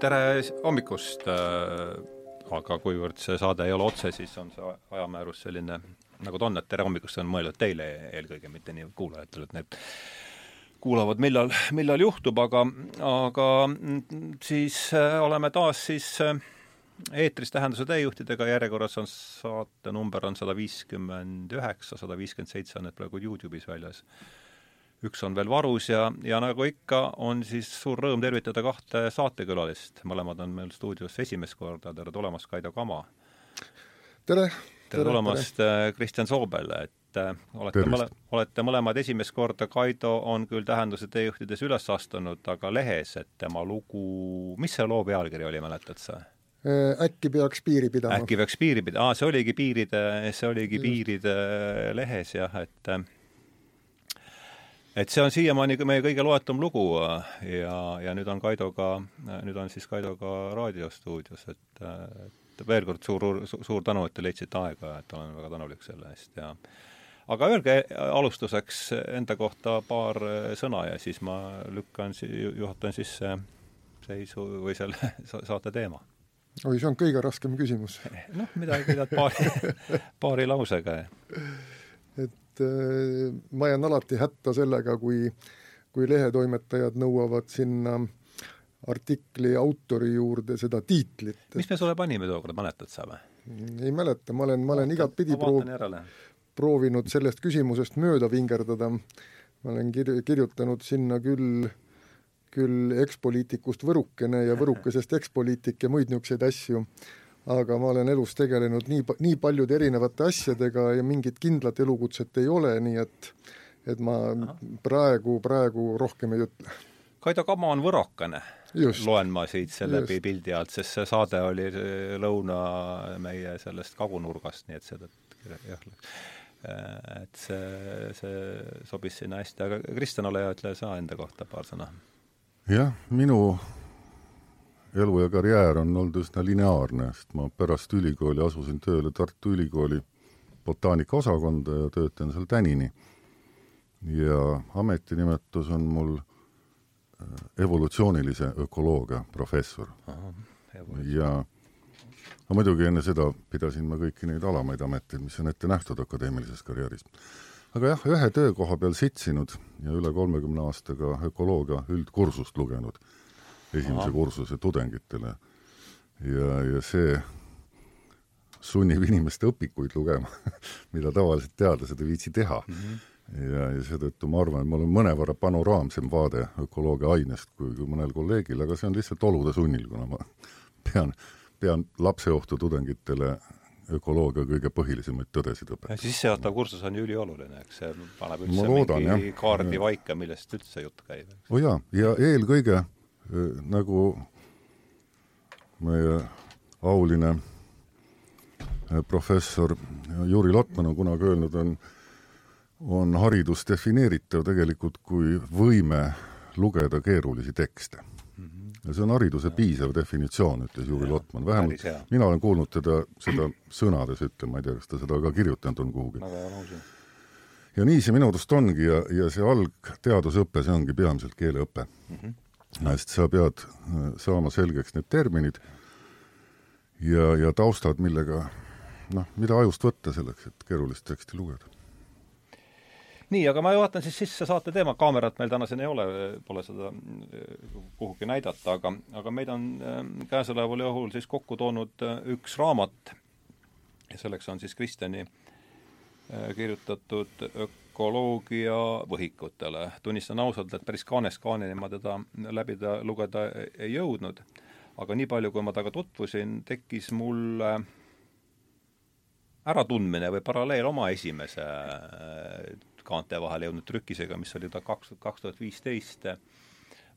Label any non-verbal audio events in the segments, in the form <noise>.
tere hommikust, aga kuivõrd see saade ei ole otse, siis on see ajamäärus selline, nagu ta on, et tere hommikust on mõeldud teile eelkõige, mitte nii kuulajatele, et need kuulavad, millal, millal juhtub, aga, aga siis oleme taas siis eetris Tähenduse teejuhtidega, järjekorras on saate number on sada viiskümmend üheksa, sada viiskümmend seitse on need praegu Youtube'is väljas üks on veel varus ja, ja nagu ikka, on siis suur rõõm tervitada kahte saatekülalist, mõlemad on meil stuudios esimest korda, tere tulemast, Kaido Kama! tere! tere tulemast, äh, Kristjan Soobel, et äh, olete mõle-, olete mõlemad esimest korda, Kaido on küll Tähenduse teejuhtides üles astunud, aga lehes, et tema lugu, mis see loo pealkiri oli, mäletad sa? Äh, äkki peaks piiri pidama. äkki peaks piiri pidama, aa, see oligi piiride, see oligi Just. piiride lehes jah, et et see on siiamaani meie kõige loetum lugu ja, ja nüüd on Kaidoga, nüüd on siis Kaidoga raadiostuudios, et, et veel kord suur, suur, suur tänu, et te leidsite aega, et olen väga tänulik selle eest ja aga öelge alustuseks enda kohta paar sõna ja siis ma lükkan, juhatan sisse seisu või selle <laughs> saate teema. oi, see on kõige raskem küsimus. <laughs> noh, midagi tead paari, <laughs> paari lausega. Et äh, ma jään alati hätta sellega, kui, kui lehetoimetajad nõuavad sinna artikli autori juurde seda tiitlit. mis me sulle panime tookord, mäletad sa või? ei mäleta, ma olen, ma olen igatpidi proov-, proovinud sellest küsimusest mööda vingerdada, ma olen kir-, kirjutanud sinna küll küll ekspoliitikust võrukene ja <laughs> võrukesest ekspoliitik ja muid niisuguseid asju, aga ma olen elus tegelenud nii, nii paljude erinevate asjadega ja mingit kindlat elukutset ei ole, nii et et ma Aha. praegu, praegu rohkem ei ütle. Kaido Kama on võrokane, loen ma siit selle Just. pildi alt, sest see saade oli lõuna meie sellest kagunurgast, nii et seetõttu jah, et see, see sobis sinna hästi, aga Kristjan, ole hea, ütle sa enda kohta paar sõna. jah, minu elu ja karjäär on olnud üsna lineaarne, sest ma pärast ülikooli asusin tööle Tartu Ülikooli botaanikaosakonda ja töötan seal tänini. ja ametinimetus on mul äh, evolutsioonilise ökoloogia professor. ja no muidugi enne seda pidasin ma kõiki neid alamaid ameteid, mis on ette nähtud akadeemilises karjääris. aga jah, ühe töökoha peal sitsinud ja üle kolmekümne aastaga ökoloogia üldkursust lugenud esimese Aha. kursuse tudengitele. ja, ja see sunnib inimest õpikuid lugema <laughs> mida tavaliselt teadlased ei viitsi teha mm. -hmm ja, ja seetõttu ma arvan, et mul on mõnevõrra panoraamsem vaade ökoloogia ainest kui, kui mõnel kolleegil, aga see on lihtsalt olude sunnil, kuna ma <laughs> pean, pean lapseohtu tudengitele ökoloogia kõige põhilisemaid tõdesid õpetama. sissejuhatav kursus on ju ülioluline, eks see paneb üldse loodan, mingi jah. kaardi ja. paika, millest üldse jutt käib. oo oh jaa, ja eelkõige nagu meie auline professor Juri Lotman on kunagi öelnud, on, on haridus defineeritav tegelikult kui võime lugeda keerulisi tekste. Mhm. ja see on hariduse piisav definitsioon, ütles Juri Lotman, vähemalt mina olen kuulnud teda seda sõnades ütlema, ma ei tea, kas ta seda ka kirjutanud on kuhugi. ja nii see minu arust ongi ja, ja see algteadusõpe, see ongi peamiselt keeleõpe mm. -hmm sest sa pead äh, saama selgeks need terminid ja, ja taustad, millega noh, mida ajust võtta selleks, et keerulist teksti lugeda. nii, aga ma juhatan siis sisse saate teema, kaamerat meil täna siin ei ole, pole seda äh, kuhugi näidata, aga, aga meid on äh, käesoleval juhul siis kokku toonud üks raamat ja selleks on siis Kristjani kirjutatud ökoloogia võhikutele. tunnistan ausalt, et päris kaanest kaaneni ma teda läbida, lugeda ei jõudnud, aga nii palju, kui ma temaga tutvusin, tekkis mul äratundmine või paralleel oma esimese äh, kaante vahele jõudnud trükisega, mis oli ta kaks, kaks tuhat viisteist,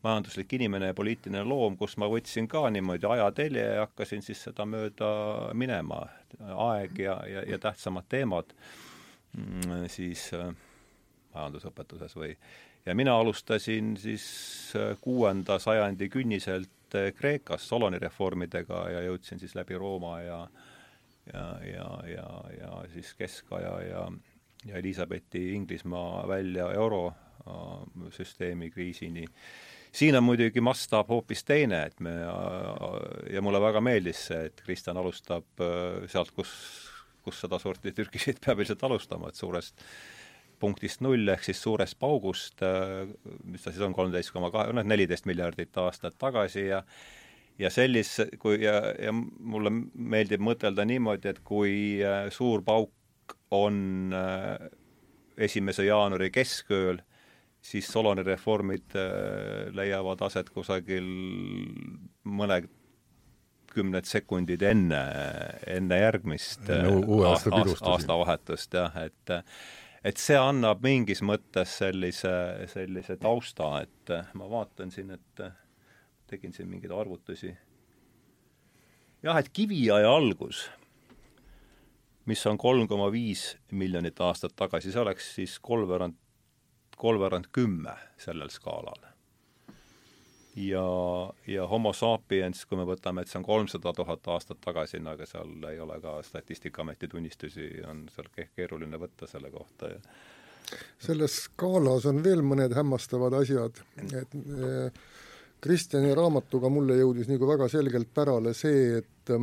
majanduslik inimene ja poliitiline loom, kus ma võtsin ka niimoodi ajatelje ja hakkasin siis seda mööda minema, aeg ja, ja, ja tähtsamad teemad, mm, siis äh, majandusõpetuses või ja mina alustasin siis äh, kuuenda sajandi künniselt äh, Kreekas Soloni reformidega ja jõudsin siis läbi Rooma ja ja, ja, ja, ja siis keskaja ja ja Elizabethi Inglismaa välja eurosüsteemi kriisini. Siin on muidugi mastaap hoopis teine, et me ja mulle väga meeldis see, et Kristjan alustab äh, sealt, kus, kus sedasorti türkisid peab ilmselt alustama, et suurest punktist null ehk siis suurest paugust, äh, mis ta siis on, kolmteist koma kahe, noh, neliteist miljardit aastat tagasi ja ja sellis-, kui ja, ja mulle meeldib mõtelda niimoodi, et kui äh, suur pauk on esimese jaanuari keskööl, siis Soloni reformid äh, leiavad aset kusagil mõned kümned sekundid enne, enne järgmist uue aasta aasta, aastavahetust, jah, et et see annab mingis mõttes sellise, sellise tausta, et ma vaatan siin, et tegin siin mingeid arvutusi. jah, et kiviaja algus, mis on kolm koma viis miljonit aastat tagasi, see oleks siis kolmveerand kolmveerand kümme sellel skaalal. Ja, ja homo sapiens, kui me võtame, et see on kolmsada tuhat aastat tagasi, no aga seal ei ole ka Statistikaameti tunnistusi, on seal keeruline võtta selle kohta ja selles skaalas on veel mõned hämmastavad asjad, et eh, Kristjani raamatuga mulle jõudis nagu väga selgelt pärale see, et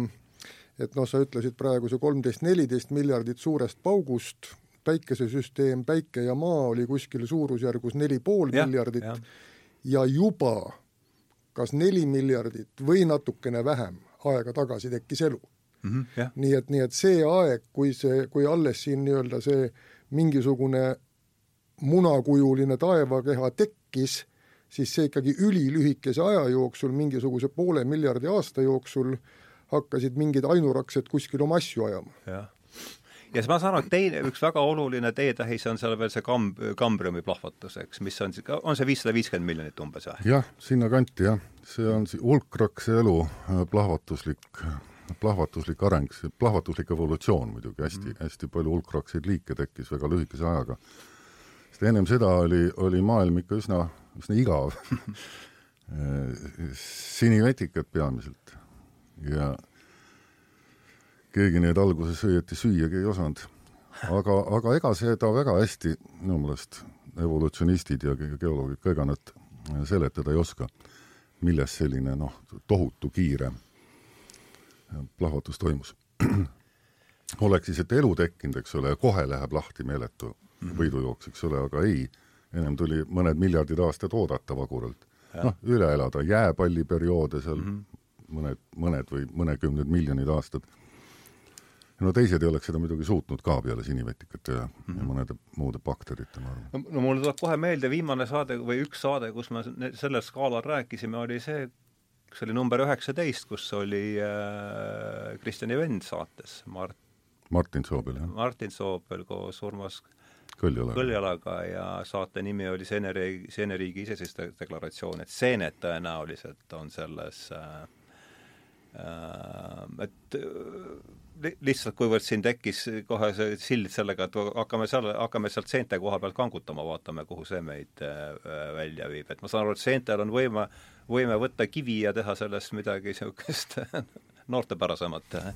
et noh, sa ütlesid praegu see kolmteist, neliteist miljardit suurest paugust, päikesesüsteem, Päike ja Maa oli kuskil suurusjärgus neli pool miljardit ja. ja juba kas neli miljardit või natukene vähem aega tagasi tekkis elu mm. -hmm, yeah. nii et, nii et see aeg, kui see, kui alles siin nii-öelda see mingisugune munakujuline taevakeha tekkis, siis see ikkagi ülilühikese aja jooksul, mingisuguse poole miljardi aasta jooksul hakkasid mingid ainuraksed kuskil oma asju ajama. jah ja siis ma saan aru, et teine, üks väga oluline teetähis on seal veel see kamb, kambriumi plahvatus, eks, mis on, on see viissada viiskümmend miljonit umbes või? jah, sinnakanti jah, see on hulkrakse elu äh, plahvatuslik, plahvatuslik areng, see plahvatuslik evolutsioon muidugi, hästi mm., hästi palju hulkrakseid liike tekkis väga lühikese ajaga. sest ennem seda oli, oli maailm ikka üsna, üsna igav <laughs> äh, sinivetikad peamiselt ja keegi neid alguses õieti süüagi ei osanud. aga, aga ega seda väga hästi minu meelest evolutsionistid ja geoloogid ka, ega nad seletada ei oska, milles selline noh, tohutu kiire plahvatus toimus. <clears throat> oleks siis, et elu tekkinud, eks ole, ja kohe läheb lahti meeletu mhm. võidujooks, eks ole, aga ei, ennem tuli mõned miljardid aastad oodata vaguralt. noh, üle elada, jääpalliperioode seal mm -hmm. mõned, mõned või mõnekümned miljonid aastad no teised ei oleks seda muidugi suutnud ka peale sinivetikate ja mm, -hmm. ja mõnede muude bakterite, ma arvan. no mulle tuleb kohe meelde viimane saade või üks saade, kus me sellel skaalal rääkisime, oli see, kas oli number üheksateist, kus oli äh, Kristjani vend saates, Mart Martin Soobel, jah. Martin Soobel koos Urmas Kõljalaga. Kõljalaga ja saate nimi oli Seeneriigi, Seeneriigi iseseisvusdeklaratsioon, et seened tõenäoliselt on selles äh, äh, et lihtsalt kuivõrd siin tekkis kohe see sild sellega, et hakkame seal, hakkame sealt seente koha pealt kangutama, vaatame, kuhu see meid äh, välja viib, et ma saan aru, et seentel on võime, võime võtta kivi ja teha sellest midagi niisugust <laughs> noortepärasemat äh,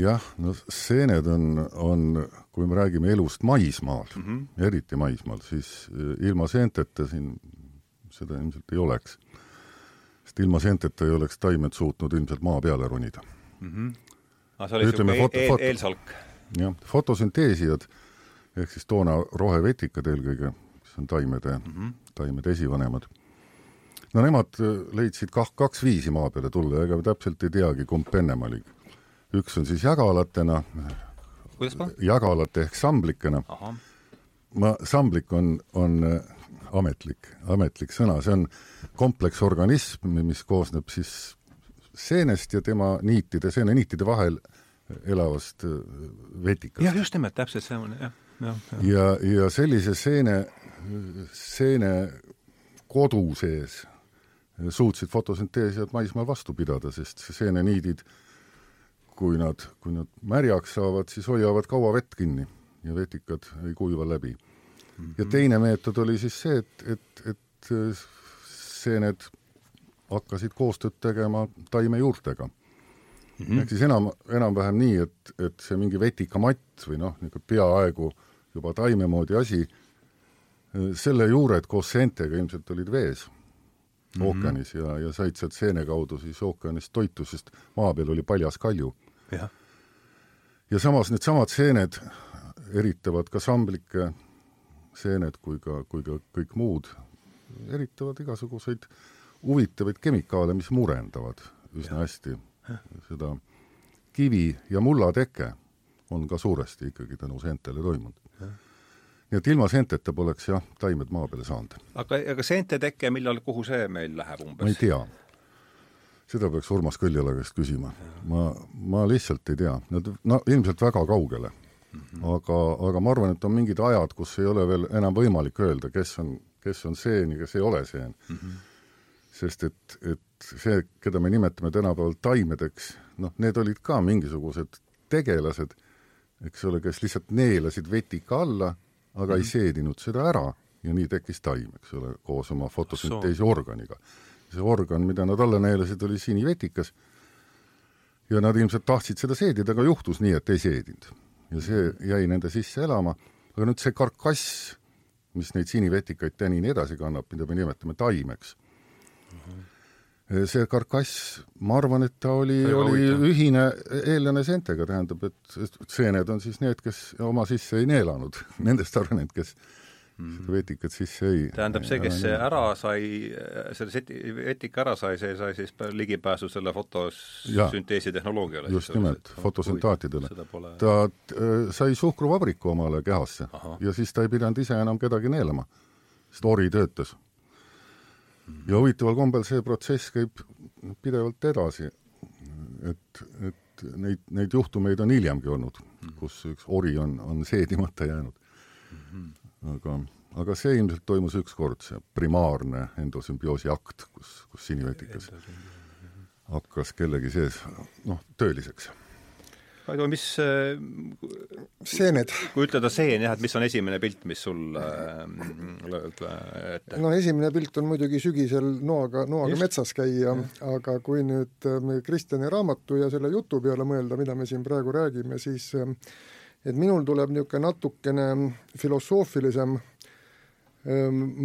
jah, no seened on, on, kui me räägime elust maismaal mm, -hmm. eriti maismaal, siis äh, ilma seenteta siin seda ilmselt ei oleks. sest ilma seenteta ei oleks taimed suutnud ilmselt maa peale ronida mm. -hmm. Ah, see oli niisugune eel, eel, eelsalk. jah, fotosünteesijad ehk siis toona rohevetikad eelkõige, mis on taimede mm, -hmm. taimede esivanemad. no nemad äh, leidsid kah kaks viisi maa peale tulla, ega täpselt ei teagi, kumb ennem oli. üks on siis jagalatena, jagalate ehk samblikena. ma, samblik on, on äh, ametlik, ametlik sõna, see on kompleksorganism, mis koosneb siis seenest ja tema niitide, seeneniitide vahel elavast äh, vetikast. jah, just nimelt, täpselt see jah, jah, jah. ja, ja sellise seene, seene kodu sees suutsid fotosünteesijad maismaal vastu pidada, sest seeneniidid, kui nad, kui nad märjaks saavad, siis hoiavad kaua vett kinni ja vetikad ei kuiva läbi mm. -hmm. ja teine meetod oli siis see, et, et, et seened hakkasid koostööd tegema taimejuurtega mm. -hmm. ehk siis enam, enam-vähem nii, et, et see mingi vetikamatt või noh, niisugune peaaegu juba taime moodi asi selle juured koos seentega ilmselt olid vees mm -hmm. ookeanis ja, ja said sealt seene kaudu siis ookeanist toitu, sest maa peal oli paljas kalju. ja samas needsamad seened eritavad ka samblike seened kui ka, kui ka kõik muud, eritavad igasuguseid huvitavaid kemikaale, mis murendavad üsna ja. hästi seda kivi- ja mullateke on ka suuresti ikkagi tänu seentele toimunud nii et ilma seenteta poleks jah, taimed maa peale saanud. aga, aga seente teke, millal, kuhu see meil läheb umbes? ma ei tea. seda peaks Urmas Kõljala käest küsima. ma, ma lihtsalt ei tea, nad no ilmselt väga kaugele mm. -hmm. aga, aga ma arvan, et on mingid ajad, kus ei ole veel enam võimalik öelda, kes on, kes on seen ja kes ei ole seen mm. -hmm. Sest et, et see, keda me nimetame tänapäeval taimedeks, noh, need olid ka mingisugused tegelased, eks ole, kes lihtsalt neelasid vetika alla aga ei mhm. seedinud seda ära ja nii tekkis taim, eks ole, koos oma fotosünteesi organiga. see organ, mida nad alla neelasid, oli sinivetikas ja nad ilmselt tahtsid seda seedida, aga juhtus nii, et ei seedinud. ja see jäi nende sisse elama, aga nüüd see karkass, mis neid sinivetikaid tänini edasi kannab, mida me nimetame taimeks mm, -hmm see karkass, ma arvan, et ta oli, oli ühine eellane seentega, tähendab, et seened on siis need, kes oma sisse ei neelanud, <laughs> nendest arenenud, kes mm. seda vetikat sisse ei tähendab, see, kes see ära sai, selle seti-, vetika ära sai, see sai siis ligipääsu selle fotosünteesi tehnoloogiale? just nimelt, fotosüntaatidele. ta äh, sai suhkruvabriku omale kehasse Aha. ja siis ta ei pidanud ise enam kedagi neelama, sest ori töötas ja huvitaval kombel see protsess käib pidevalt edasi. et, et neid, neid juhtumeid on hiljemgi olnud, kus üks ori on, on seedimata jäänud. aga, aga see ilmselt toimus üks kord, see primaarne endosümbioosi akt, kus, kus sinivetikas hakkas kellegi sees noh, tööliseks Kaido, mis äh, seened. kui ütelda seen jah, et mis on esimene pilt, mis sul äh, lööb ette? no esimene pilt on muidugi sügisel noaga, noaga Just. metsas käia, aga kui nüüd äh, Kristjani raamatu ja selle jutu peale mõelda, mida me siin praegu räägime, siis et minul tuleb niisugune natukene filosoofilisem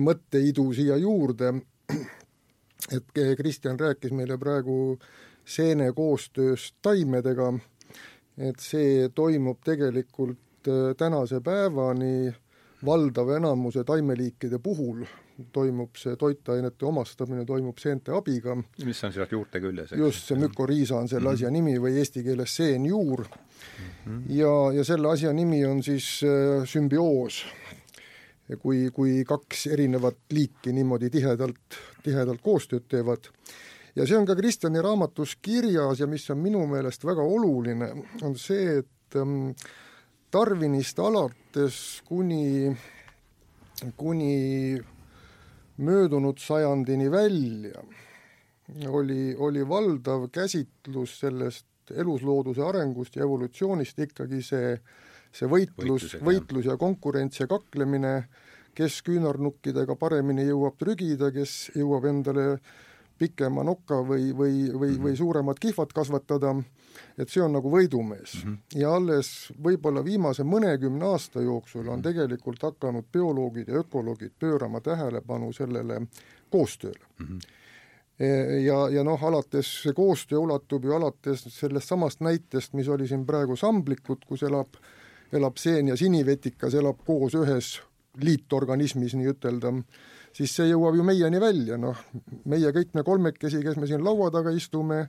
mõtteidu siia juurde, et Kristjan rääkis meile praegu seene koostööst taimedega et see toimub tegelikult äh, tänase päevani valdava enamuse taimeliikide puhul toimub see toitainete omastamine, toimub seente abiga. mis on seal juurte küljes, eks? just, see mükoriisa on selle mm -hmm. asja nimi või eesti keeles seenjuur mm. -hmm. ja, ja selle asja nimi on siis äh, sümbioos. kui, kui kaks erinevat liiki niimoodi tihedalt, tihedalt koostööd teevad ja see on ka Kristjani raamatus kirjas ja mis on minu meelest väga oluline, on see, et ähm, Darwinist alates kuni, kuni möödunud sajandini välja oli, oli valdav käsitlus sellest eluslooduse arengust ja evolutsioonist ikkagi see, see võitlus, võitlus ja konkurents ja kaklemine, kes küünarnukkidega paremini jõuab trügida, kes jõuab endale pikema noka või, või, või mm, -hmm. või suuremad kihvad kasvatada, et see on nagu võidumees mm. -hmm. ja alles võib-olla viimase mõnekümne aasta jooksul on mhm. tegelikult hakanud bioloogid ja ökoloogid pöörama tähelepanu sellele koostööle mm. -hmm ja, ja noh, alates, see koostöö ulatub ju alates sellest samast näitest, mis oli siin praegu Samblikud, kus elab, elab seen ja sinivetikas elab koos ühes liitorganismis nii-ütelda, siis see jõuab ju meieni välja, noh, meie kõik me kolmekesi, kes me siin laua taga istume,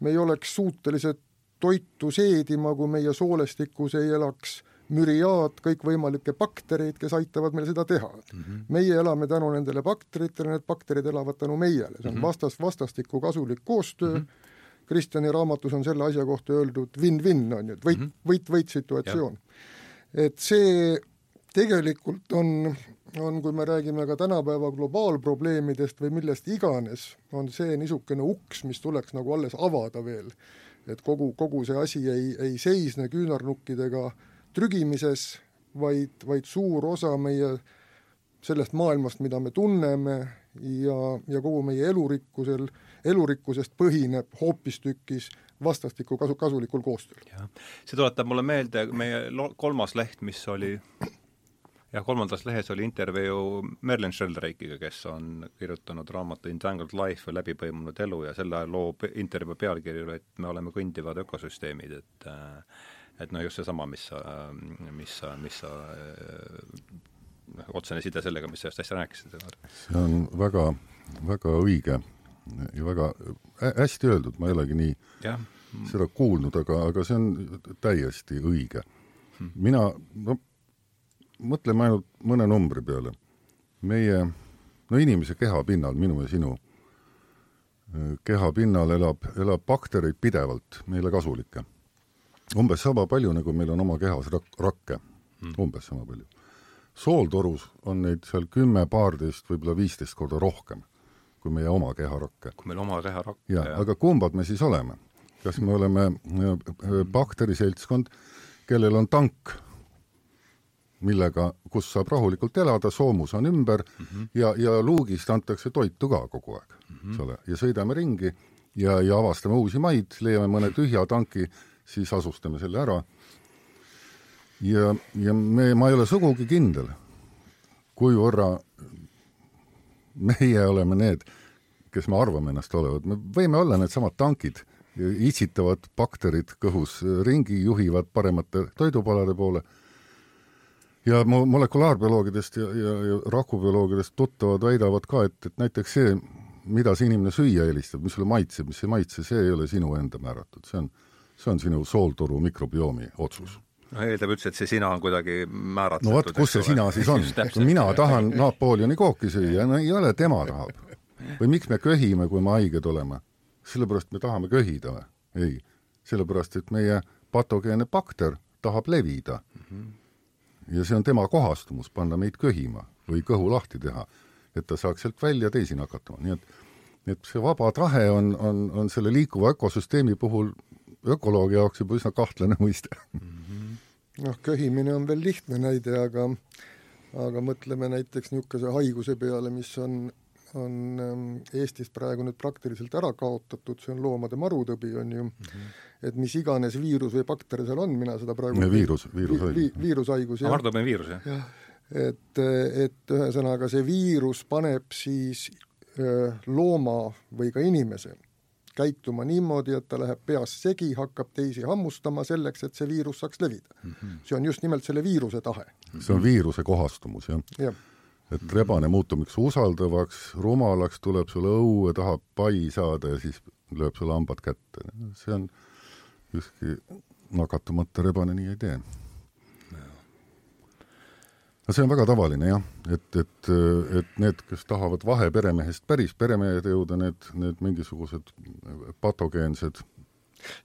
me ei oleks suutelised toitu seedima, kui meie soolestikus ei elaks müriaad kõikvõimalikke baktereid, kes aitavad meil seda teha mm. -hmm. meie elame tänu nendele bakteritele, need bakterid elavad tänu meiele, see on mm -hmm. vastas, vastastikku kasulik koostöö mm, -hmm. Kristjani raamatus on selle asja kohta öeldud win-win, on ju, et võit mm, -hmm. võit-võit situatsioon. et see tegelikult on on, kui me räägime ka tänapäeva globaalprobleemidest või millest iganes, on see niisugune uks, mis tuleks nagu alles avada veel. et kogu, kogu see asi ei, ei seisne küünarnukkidega trügimises, vaid, vaid suur osa meie sellest maailmast, mida me tunneme ja, ja kogu meie elurikkusel, elurikkusest põhineb hoopistükkis vastastikku kasu, kasulikul koostööl. see tuletab mulle meelde meie kolmas leht, mis oli jah, kolmandas lehes oli intervjuu Merlin Sheldrake'iga, kes on kirjutanud raamatu Entangled Life või Läbi põimunud elu ja selle loo intervjuu pealkiri oli, et me oleme kõndivad ökosüsteemid, et et noh, just seesama, mis sa, mis sa, mis sa noh, otsene side sellega, mis sa just äsja rääkisid. see on väga, väga õige ja väga hästi öeldud, ma ei olegi nii ja. seda kuulnud, aga, aga see on täiesti õige hmm.. mina, no mõtleme ainult mõne numbri peale. meie, no inimese keha pinnal, minu ja sinu keha pinnal elab, elab baktereid pidevalt, meile kasulikke. umbes sama palju, nagu meil on oma kehas rak-, rakke hmm., umbes sama palju. sooltorus on neid seal kümme, paarteist, võib-olla viisteist korda rohkem kui meie oma keharakke. kui meil oma keharakke, jah. aga kumbad me siis oleme? kas me oleme äh, äh, bakteriseltskond, kellel on tank, millega, kus saab rahulikult elada, soomus on ümber mm -hmm. ja, ja luugist antakse toitu ka kogu aeg mm, -hmm. eks ole, ja sõidame ringi ja, ja avastame uusi maid, leiame mõne tühja tanki, siis asustame selle ära. ja, ja me, ma ei ole sugugi kindel, kui võrra meie oleme need, kes me arvame ennast olevat, me võime olla needsamad tankid, itsitavad bakterid kõhus ringi, juhivad paremate toidupalade poole ja mo-, molekulaarbioloogidest ja, ja, ja rakubioloogidest tuttavad väidavad ka, et, et näiteks see, mida see inimene süüa eelistab, mis sulle maitseb, mis ei maitse, see ei ole sinu enda määratud, see on, see on sinu sooltoru mikrobiomi otsus no eeldab üldse, et see sina on kuidagi määratletud. no vot, kus see sina siis on? <laughs> mina tahan Napoleoni kooki süüa, no ei ole, tema tahab. või miks me köhime, kui me haiged oleme? sellepärast me tahame köhida või? ei, sellepärast et meie patogeenne bakter tahab levida mm. -hmm. Ja see on tema kohastumus, panna meid köhima või kõhu lahti teha, et ta saaks sealt välja teisi nakatama, nii et et see vaba tahe on, on, on selle liikuva ökosüsteemi puhul ökoloogi jaoks juba üsna kahtlane mõiste mm. -hmm noh, köhimine on veel lihtne näide, aga aga mõtleme näiteks niisuguse haiguse peale, mis on, on ähm, Eestis praegu nüüd praktiliselt ära kaotatud, see on loomade marutõbi, on ju mm, -hmm. Et mis iganes viirus või bakter seal on, mina seda praegu viirus, viirushaigus vi,. viirushaigus, jah. marutõbi on viirus, jah ja,? et, et ühesõnaga see viirus paneb siis looma või ka inimese käituma niimoodi, et ta läheb peas segi, hakkab teisi hammustama selleks, et see viirus saaks levida mm. -hmm. see on just nimelt selle viiruse tahe. see on viiruse kohastumus, jah ja.? et rebane muutub üks usaldavaks, rumalaks, tuleb sulle õue, tahab pai saada ja siis lööb sulle hambad kätte. see on, ükski nakatumata rebane nii ei tee. No see on väga tavaline jah, et, et, et need, kes tahavad vaheperemehest päris peremehed jõuda, need, need mingisugused patogeensed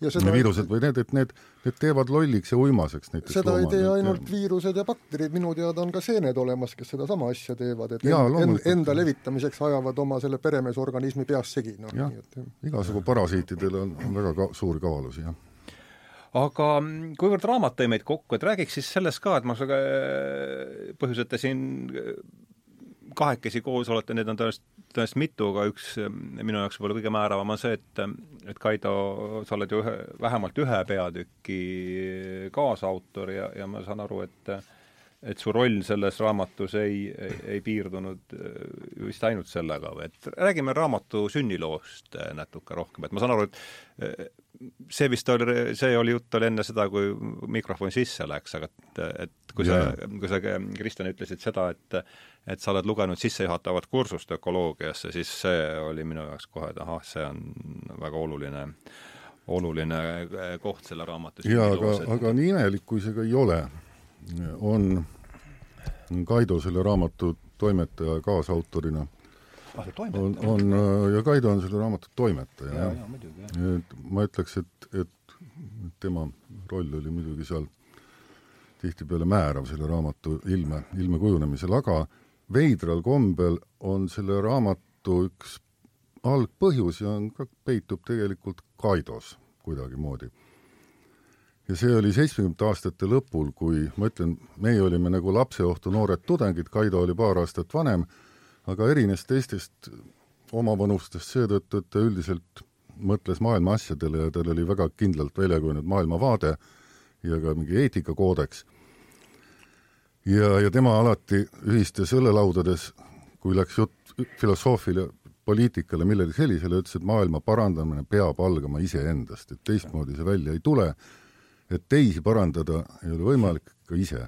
ja seda, viirused või need, et need, need teevad lolliks ja uimaseks näiteks seda looma, ei tee ainult ja... viirused ja bakterid, minu teada on ka seened olemas, kes sedasama asja teevad, et ja, en, enda levitamiseks ajavad oma selle peremeesorganismi peas segi, noh. jah, igasugu parasiitidel on, on väga ka, suuri kavalusi, jah aga mm, kuivõrd raamat tõi meid kokku, et räägiks siis sellest ka, et ma sinuga äh, põhjus, et te siin äh, kahekesi koos olete, neid on tõenäoliselt, tõenäoliselt mitu, aga üks äh, minu jaoks võib-olla kõige määravam on see, et et Kaido, sa oled ju ühe, vähemalt ühe peatüki kaasautor ja, ja ma saan aru, et et su roll selles raamatus ei, ei, ei piirdunud vist ainult sellega või? Et räägime raamatu sünniloost natuke rohkem, et ma saan aru, et see vist oli, see oli jutt oli enne seda, kui mikrofon sisse läks, aga et, et kui sa, kui sa, Kristjan, ütlesid seda, et et sa oled lugenud sissejuhatavat kursust ökoloogiasse, siis see oli minu jaoks kohe, et ahah, see on väga oluline, oluline koht selle raamatu jaa, aga, aga nii imelik, kui see ka ei ole, on Kaido selle raamatu toimetaja kaasautorina ah, on, on ja Kaido on selle raamatu toimetaja, jah ja,. et ma ütleks, et, et tema roll oli muidugi seal tihtipeale määrav selle raamatu ilme, ilme kujunemisel, aga veidral kombel on selle raamatu üks algpõhjus ja on ka, peitub tegelikult Kaidos kuidagimoodi. Ja see oli seitsmekümnendate aastate lõpul, kui ma ütlen, meie olime nagu lapseohtu noored tudengid, Kaido oli paar aastat vanem aga erines teistest omavanustest seetõttu, et ta üldiselt mõtles maailma asjadele ja tal oli väga kindlalt välja kujunenud maailmavaade ja ka mingi eetikakoodeks. ja, ja tema alati ühistes õllelaudades, kui läks jutt filosoofile, poliitikale, millegi sellisele, ütles, et maailma parandamine peab algama iseendast, et teistmoodi see välja ei tule, et teisi parandada ei ole võimalik ka ise.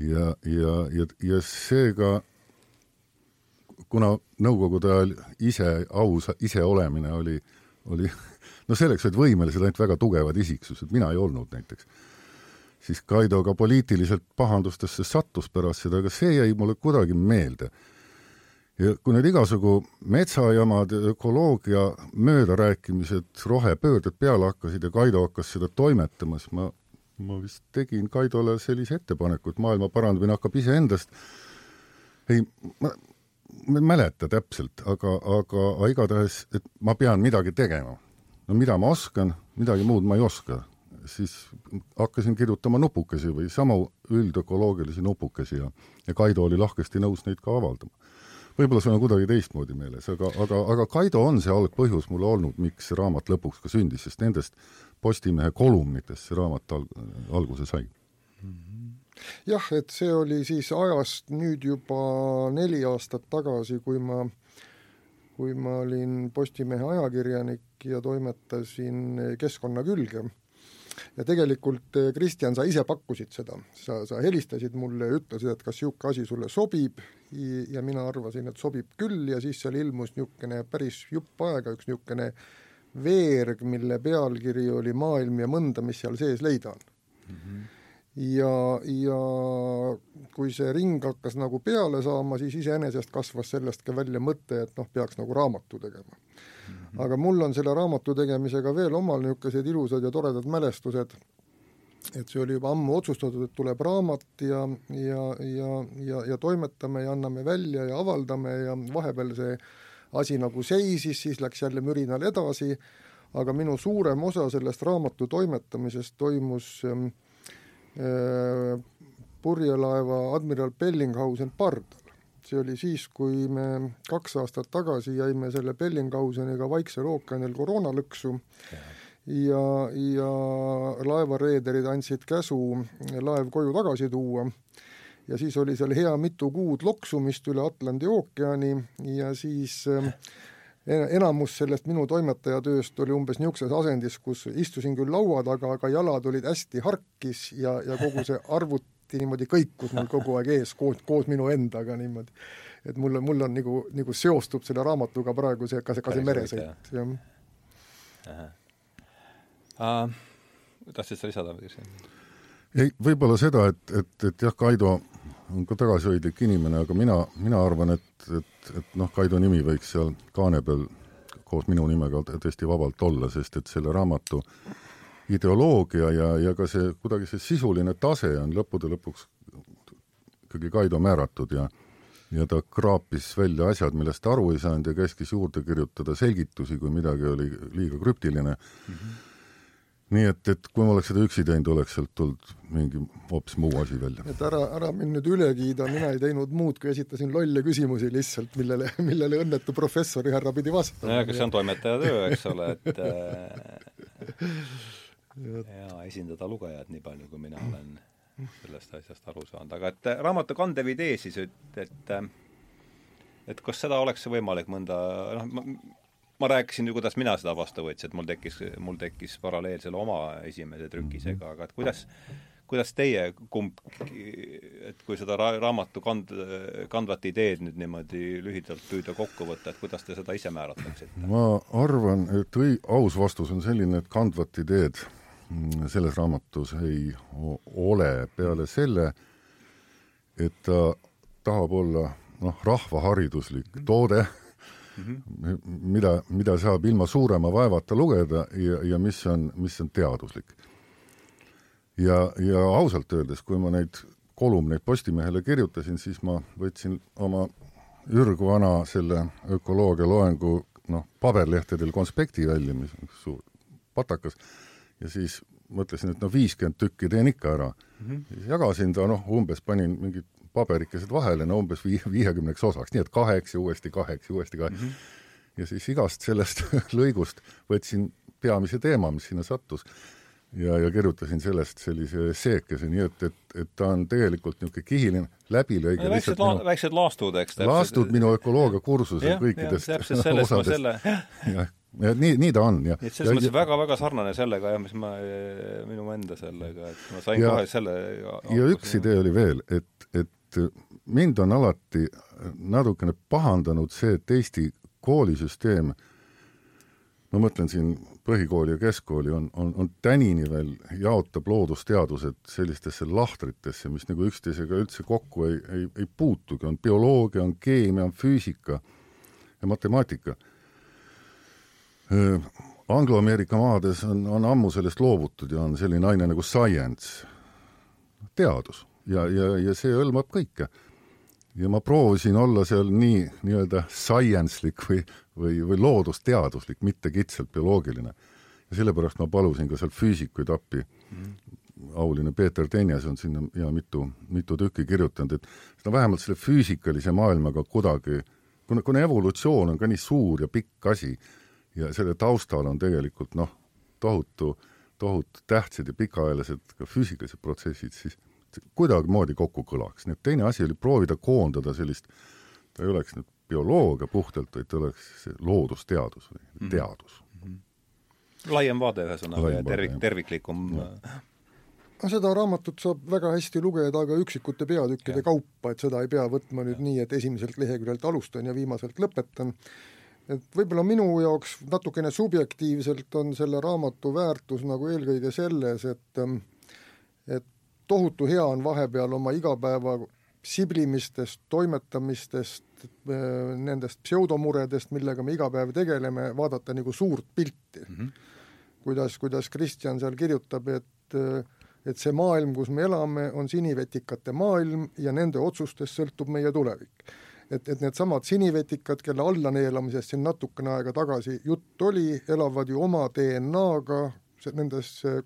ja, ja, ja, ja seega kuna Nõukogude ajal ise, aus iseolemine oli, oli no selleks olid võimelised ainult väga tugevad isiksused, mina ei olnud näiteks, siis Kaido ka poliitiliselt pahandustesse sattus pärast seda, aga see jäi mulle kuidagi meelde. Ja kui nüüd igasugu metsajamad, ökoloogia möödarääkimised, rohepöörded peale hakkasid ja Kaido hakkas seda toimetama, siis ma, ma vist tegin Kaidole sellise ettepaneku, et maailma parandamine hakkab iseendast. ei, ma ma ei mäleta täpselt, aga, aga igatahes, et ma pean midagi tegema. no mida ma oskan, midagi muud ma ei oska. siis hakkasin kirjutama nupukesi või samu üldökoloogilisi nupukesi ja, ja Kaido oli lahkesti nõus neid ka avaldama. Võib-olla sul on kuidagi teistmoodi meeles, aga, aga, aga Kaido on see algpõhjus mulle olnud, miks see raamat lõpuks ka sündis, sest nendest Postimehe kolumnitest see raamat alg-, alguse sai. -hmm jah, et see oli siis ajast nüüd juba neli aastat tagasi, kui ma, kui ma olin Postimehe ajakirjanik ja toimetasin keskkonna külge. Ja tegelikult, eh, Kristjan, sa ise pakkusid seda, sa, sa helistasid mulle ja ütlesid, et kas niisugune asi sulle sobib ja mina arvasin, et sobib küll ja siis seal ilmus niisugune päris jupp aega üks niisugune veerg, mille pealkiri oli Maailm ja mõnda, mis seal sees leida on mm. -hmm ja, ja kui see ring hakkas nagu peale saama, siis iseenesest kasvas sellest ka välja mõte, et noh, peaks nagu raamatu tegema. Aga mul on selle raamatu tegemisega veel omal niisugused ilusad ja toredad mälestused, et see oli juba ammu otsustatud, et tuleb raamat ja, ja, ja, ja, ja toimetame ja anname välja ja avaldame ja vahepeal see asi nagu seisis, siis läks jälle mürinal edasi, aga minu suurem osa sellest raamatu toimetamisest toimus äh, Äh, purjelaeva admiral Bellinghausen pardal. See oli siis, kui me kaks aastat tagasi jäime selle Bellinghauseniga Vaiksel ookeanil koroonalõksu. Ja, ja laevareederid andsid käsu laev koju tagasi tuua. Ja siis oli seal hea mitu kuud loksumist üle Atlandi ookeani ja siis äh, enamus sellest minu toimetajatööst oli umbes niisuguses asendis, kus istusin küll laua taga, aga jalad olid hästi harkis ja, ja kogu see arvuti niimoodi kõikus mul kogu aeg ees koos, koos minu endaga niimoodi. et mulle, mul on nagu, nagu seostub selle raamatuga praegu see, ka see, ka see meresõit, jah. Uh, tahtsid sa lisada midagi siin? ei, võib-olla seda, et, et, et jah, Kaido on ka tagasihoidlik inimene, aga mina, mina arvan, et, et, et noh, Kaido nimi võiks seal kaane peal koos minu nimega tõesti vabalt olla, sest et selle raamatu ideoloogia ja, ja ka see kuidagi see sisuline tase on lõppude lõpuks ikkagi Kaido määratud ja ja ta kraapis välja asjad, millest ta aru ei saanud ja käskis juurde kirjutada selgitusi, kui midagi oli liiga krüptiline mm. -hmm nii et, et kui ma oleks seda üksi teinud, oleks sealt tulnud mingi hoopis muu asi välja. et ära, ära mind nüüd üle kiida, mina ei teinud muud, kui esitasin lolle küsimusi lihtsalt, millele, millele õnnetu professori härra pidi vastama. nojah, aga see on toimetaja töö, eks ole, et äh, ja esindada lugejat nii palju, kui mina olen sellest asjast aru saanud, aga et raamatu kandev idee siis, et, et et kas seda oleks võimalik mõnda, noh, ma rääkisin ju, kuidas mina seda vastu võtsin, et mul tekkis, mul tekkis paralleelsele oma esimese trükisega, aga et kuidas, kuidas teie kumb, et kui seda ra-, raamatu kand-, kandvat ideed nüüd niimoodi lühidalt püüda kokku võtta, et kuidas te seda ise määratleksite? ma arvan, et õi-, aus vastus on selline, et kandvat ideed selles raamatus ei ole peale selle, et ta tahab olla noh, rahvahariduslik mhm. toode mm, -hmm. mida, mida saab ilma suurema vaevata lugeda ja, ja mis on, mis on teaduslik. ja, ja ausalt öeldes, kui ma neid kolumneid Postimehele kirjutasin, siis ma võtsin oma ürgvana selle ökoloogia loengu noh, paberlehtedel konspekti välja, mis on suur patakas, ja siis mõtlesin, et no viiskümmend tükki teen ikka ära mm. -hmm. jagasin ta noh, umbes panin mingid paberikesed vahele, no umbes vii-, viiekümneks osaks, nii et kaheks ja uuesti kaheks ja uuesti kaheks mm. -hmm. ja siis igast sellest <laughs> lõigust võtsin peamise teema, mis sinna sattus. ja, ja kirjutasin sellest sellise esseekese, nii et, et, et ta on tegelikult niisugune kihiline läbilõige no,. väiksed la-, minu, väiksed laastud, eks. laastud minu ökoloogiakursusel kõikidest ma selle <laughs> jah, ja nii, nii ta on ja et selles mõttes väga-väga sarnane sellega jah, mis ma, minu enda sellega, et ma sain ja, kohe selle ja üks idee oli veel, et, et mind on alati natukene pahandanud see, et Eesti koolisüsteem, ma mõtlen siin põhikooli ja keskkooli, on, on, on tänini veel, jaotab loodusteadused sellistesse lahtritesse, mis nagu üksteisega üldse kokku ei, ei, ei puutugi, on bioloogia, on keemia, on füüsika ja matemaatika. Anglo-Ameerika maades on, on ammu sellest loovutud ja on selline aine nagu science, teadus ja, ja, ja see hõlmab kõike ja ma proovisin olla seal nii nii-öelda science'lik või, või, või loodusteaduslik, mitte kitsalt bioloogiline. ja sellepärast ma palusin ka seal füüsikuid appi mm. -hmm. auline Peeter Tenjas on sinna ja mitu, mitu tükki kirjutanud, et no vähemalt selle füüsikalise maailmaga kuidagi, kuna, kuna evolutsioon on ka nii suur ja pikk asi ja selle taustal on tegelikult noh, tohutu, tohutu tähtsad ja pikaajalised ka füüsikalised protsessid, siis kuidagimoodi kokku kõlaks, nii et teine asi oli proovida koondada sellist, ta ei oleks nüüd bioloogia puhtalt, vaid ta oleks loodusteadus või mm -hmm. teadus mm. -hmm. laiem vaade ühesõnaga ja tervik, terviklikum no seda raamatut saab väga hästi lugeda ka üksikute peatükkide ja. kaupa, et seda ei pea võtma nüüd ja. nii, et esimeselt leheküljelt alustan ja viimaselt lõpetan. Et võib-olla minu jaoks natukene subjektiivselt on selle raamatu väärtus nagu eelkõige selles, et et tohutu hea on vahepeal oma igapäeva siblimistest, toimetamistest, äh, nendest pseudomuredest, millega me iga päev tegeleme, vaadata nagu suurt pilti mm. -hmm. kuidas, kuidas Kristjan seal kirjutab, et äh, et see maailm, kus me elame, on sinivetikate maailm ja nende otsustest sõltub meie tulevik. Et, et needsamad sinivetikad, kelle allaneelamisest siin natukene aega tagasi jutt oli, elavad ju oma DNA-ga nendes äh,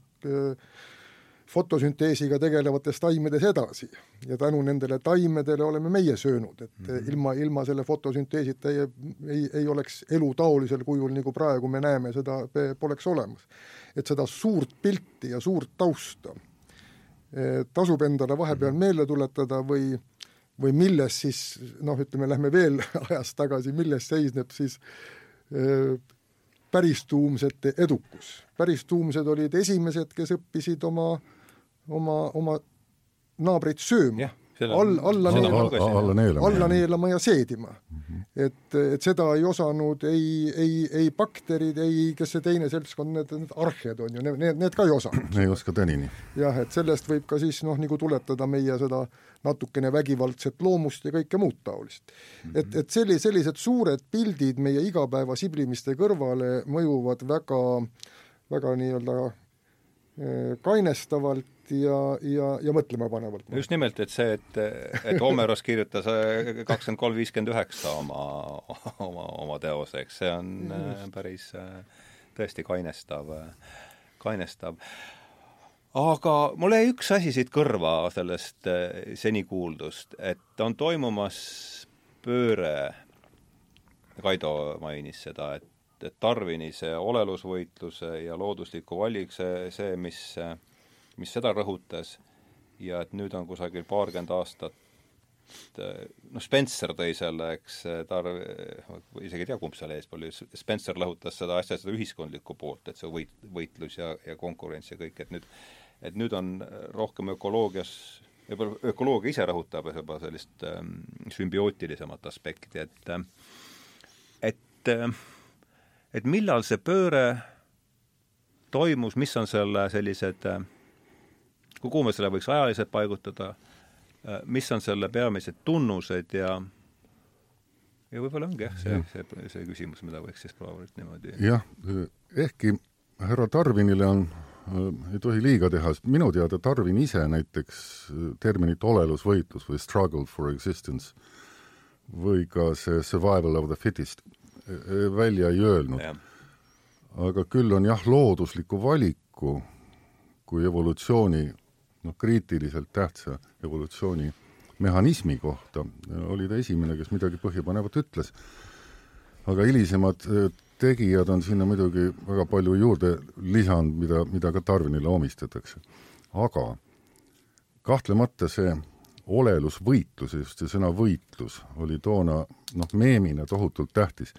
fotosünteesiga tegelevates taimedes edasi ja tänu nendele taimedele oleme meie söönud, et mm -hmm. ilma, ilma selle fotosünteesita ei, ei, ei oleks elu taolisel kujul, nagu praegu me näeme, seda poleks olemas. et seda suurt pilti ja suurt tausta e, tasub endale vahepeal mhm. meelde tuletada või või milles siis noh, ütleme, lähme veel <laughs> ajas tagasi, milles seisneb siis päristuumsete edukus. päristuumsed olid esimesed, kes õppisid oma oma, oma naabreid sööma all, alla neelama, alla neelama, alla neelama ja seedima mm. -hmm. et, et seda ei osanud ei, ei, ei bakterid, ei kes see teine seltskond, need, need arhed on ju, need, need ka ei osanud. ei oska tänini. jah, et sellest võib ka siis noh, nagu tuletada meie seda natukene vägivaldset loomust ja kõike muud taolist mm. -hmm. et, et selli-, sellised suured pildid meie igapäeva siblimiste kõrvale mõjuvad väga, väga nii-öelda kainestavalt ja, ja, ja mõtlemapanevalt. just nimelt, et see, et, et Homeros kirjutas äh, kakskümmend kolm viiskümmend üheksa oma, oma, oma teose, eks see on äh, just. päris äh, tõesti kainestav, kainestav. aga mul jäi üks asi siit kõrva sellest seni kuuldust, et on toimumas pööre, Kaido mainis seda, et et Darwini see olelusvõitluse ja loodusliku valik, see, see, mis mis seda rõhutas ja et nüüd on kusagil paarkümmend aastat noh, Spencer tõi selle, eks, ta isegi ei tea, kumb seal eespool oli, Spencer lõhutas seda asja, seda ühiskondlikku poolt, et see võit, võitlus ja, ja konkurents ja kõik, et nüüd et nüüd on rohkem ökoloogias, võib-olla ökoloogia ise rõhutab juba sellist ähm, sümbiootilisemat aspekti, et et et millal see pööre toimus, mis on selle sellised äh, kuhu me selle võiks ajaliselt paigutada, äh, mis on selle peamised tunnused ja ja võib-olla ongi jah, see, see, see küsimus, mida võiks siis nüüd niimoodi jah, ehkki härra Tarvinile on äh,, ei tohi liiga teha, sest minu teada Tarvin ise näiteks äh, terminit olelusvõitlus või struggle for existence või ka see survival of the fittest välja ei öelnud. aga küll on jah, loodusliku valiku kui evolutsiooni noh, kriitiliselt tähtsa evolutsiooni mehhanismi kohta oli ta esimene, kes midagi põhjapanevat ütles. aga hilisemad tegijad on sinna muidugi väga palju juurde lisanud, mida, mida ka Darwinile omistatakse. aga kahtlemata see olelusvõitlus, just see sõna võitlus oli toona noh, meemina tohutult tähtis.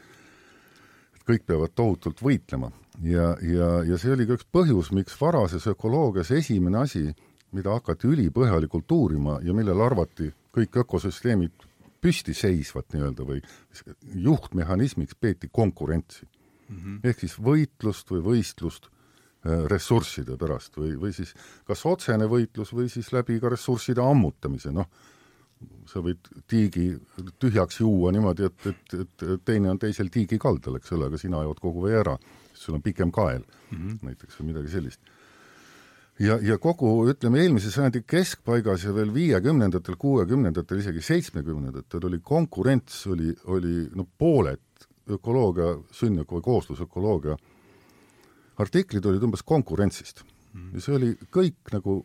Kõik peavad tohutult võitlema ja, ja, ja see oli ka üks põhjus, miks varases ökoloogias esimene asi, mida hakati ülipõhjalikult uurima ja millele arvati kõik ökosüsteemid püstiseisvat nii-öelda või juhtmehhanismiks peeti konkurentsi mm. -hmm. ehk siis võitlust või võistlust äh, ressursside pärast või, või siis kas otsene võitlus või siis läbi ka ressursside ammutamise, noh, sa võid tiigi tühjaks juua niimoodi, et, et, et teine on teisel tiigi kaldal, eks ole, aga sina jood kogu vee ära, sul on pikem kael mm -hmm. näiteks või midagi sellist ja, ja kogu, ütleme, eelmise sajandi keskpaigas ja veel viiekümnendatel, kuuekümnendatel, isegi seitsmekümnendatel oli konkurents, oli, oli no pooled ökoloogia, või kooslusökoloogia artiklid olid umbes konkurentsist mm.. ja see oli kõik nagu,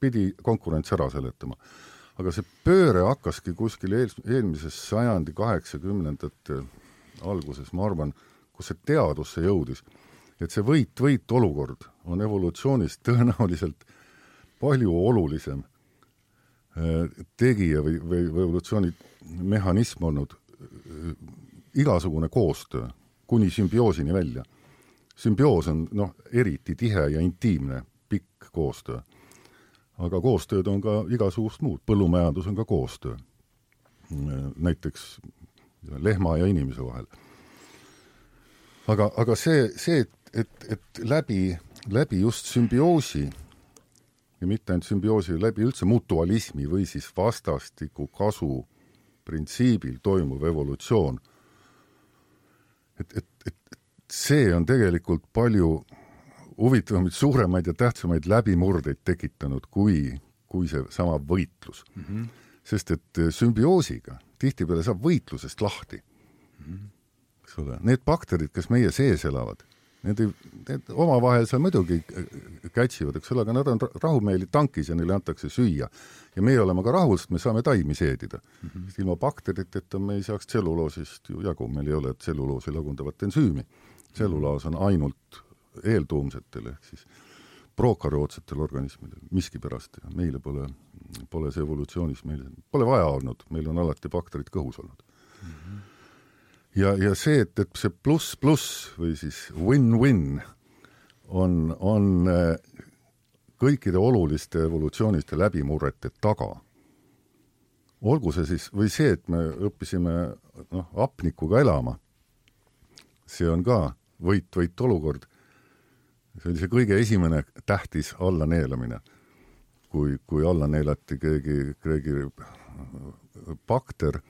pidi konkurents ära seletama. Aga see pööre hakkaski kuskil eel, eelmise sajandi kaheksakümnendate alguses, ma arvan, kus see teadusse jõudis et see võit-võit olukord on evolutsioonis <laughs> tõenäoliselt palju olulisem äh, tegija või, või, või evolutsiooni mehhanism olnud äh, igasugune koostöö kuni sümbioosini välja. sümbioos on noh, eriti tihe ja intiimne pikk koostöö. Aga koostööd on ka igasugust muud, põllumajandus on ka koostöö. Näiteks lehma ja inimese vahel. aga, aga see, see, et et, et läbi, läbi just sümbioosi ja mitte ainult sümbioosi, läbi üldse mutualismi või siis vastastiku kasu printsiibil toimuv evolutsioon, et, et, et see on tegelikult palju huvitavamaid, suuremaid ja tähtsamaid läbimurdeid tekitanud kui, kui seesama võitlus mm. -hmm. sest et sümbioosiga tihtipeale saab võitlusest lahti mm. -hmm. eks ole, need bakterid, kes meie sees elavad, Need, need omavahel seal muidugi kätsivad, eks ole, aga nad on rahumeeli tankis ja neile antakse süüa. ja meie oleme ka rahul, sest me saame taimi seedida mm. -hmm. ilma bakteriteta me ei saaks tselluloosist ju jagu, meil ei ole tselluloosi lagundavat ensüümi. tselluloos on ainult eeltuumsetel ehk siis prokaryootsetel organismidel miskipärast ja meile pole, pole see evolutsioonis, meil pole vaja olnud, meil on alati bakterid kõhus olnud mm. -hmm ja, ja see, et, et see pluss-pluss või siis win-win on, on äh, kõikide oluliste evolutsiooniliste läbimurrete taga. olgu see siis, või see, et me õppisime noh, hapnikuga elama, see on ka võit-võit olukord. See oli see kõige esimene tähtis allaneelamine. kui, kui alla neelati keegi, keegi bakter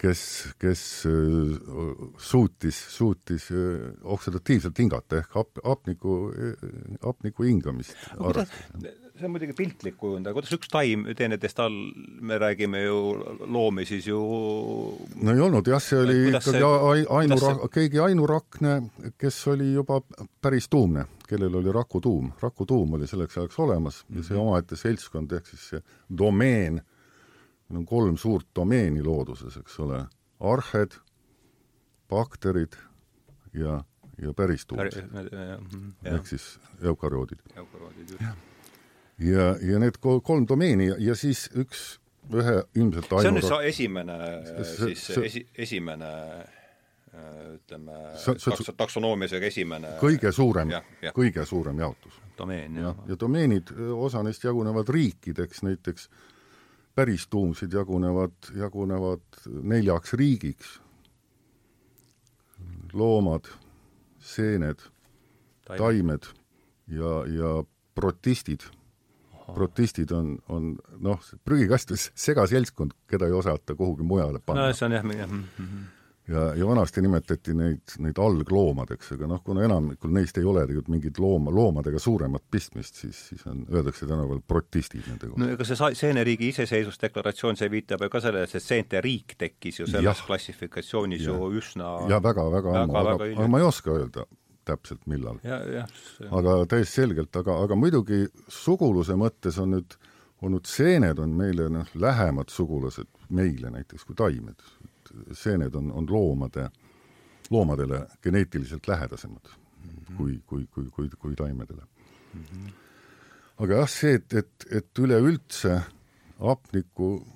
kes, kes äh, suutis, suutis äh, oksidatiivselt hingata ehk hap-, hapniku, hapniku hingamist. See on muidugi piltlik kujund, aga kuidas üks taim teineteist all, me räägime ju loomi siis ju no ei olnud jah, see oli ikkagi see, see... keegi ainurakne, kes oli juba päris tuumne, kellel oli rakutuum. rakutuum oli selleks ajaks olemas ja see mhm. omaette seltskond, ehk siis see domeen meil on kolm suurt domeeni looduses, eks ole, arhed, bakterid ja, ja päristuumid. Mhm, ehk siis eukaryoodid. eukaryoodid, just. Ja, ja need kolm domeeni ja, ja siis üks, ühe ilmselt ainu... see on nüüd see esimene, siis see, esi, esimene ütleme, taks-, taksonoomias esimene kõige suurem, kõige suurem jaotus. domeen, jah. ja domeenid, osa neist jagunevad riikideks, näiteks äh, päristuumsid jagunevad, jagunevad neljaks riigiks. loomad, seened, taimed ja, ja protistid. Protistid on, on noh, prügikastis segaseltskond, keda ei osata kuhugi mujale panna. no see on jah, jah ja, ja vanasti nimetati neid, neid algloomadeks, aga noh, kuna enamikul neist ei ole tegelikult mingit looma, loomadega suuremat pistmist, siis, siis on, öeldakse tänapäeval protistid nende kohta. no ega see seeneriigi iseseisvusdeklaratsioon, see viitab ju ka sellele, et see seente riik tekkis ju selles ja. klassifikatsioonis ja. ju üsna ja väga-väga ammu, aga, aga ma ei oska öelda täpselt, millal. Aga täiesti selgelt, aga, aga muidugi suguluse mõttes on nüüd olnud seened on meile noh, lähemad sugulased meile näiteks kui taimed seened on, on loomade loomadele geneetiliselt lähedasemad mm -hmm. kui, kui, kui, kui, kui taimedele mm. -hmm. aga jah, see, et, et, et üleüldse hapniku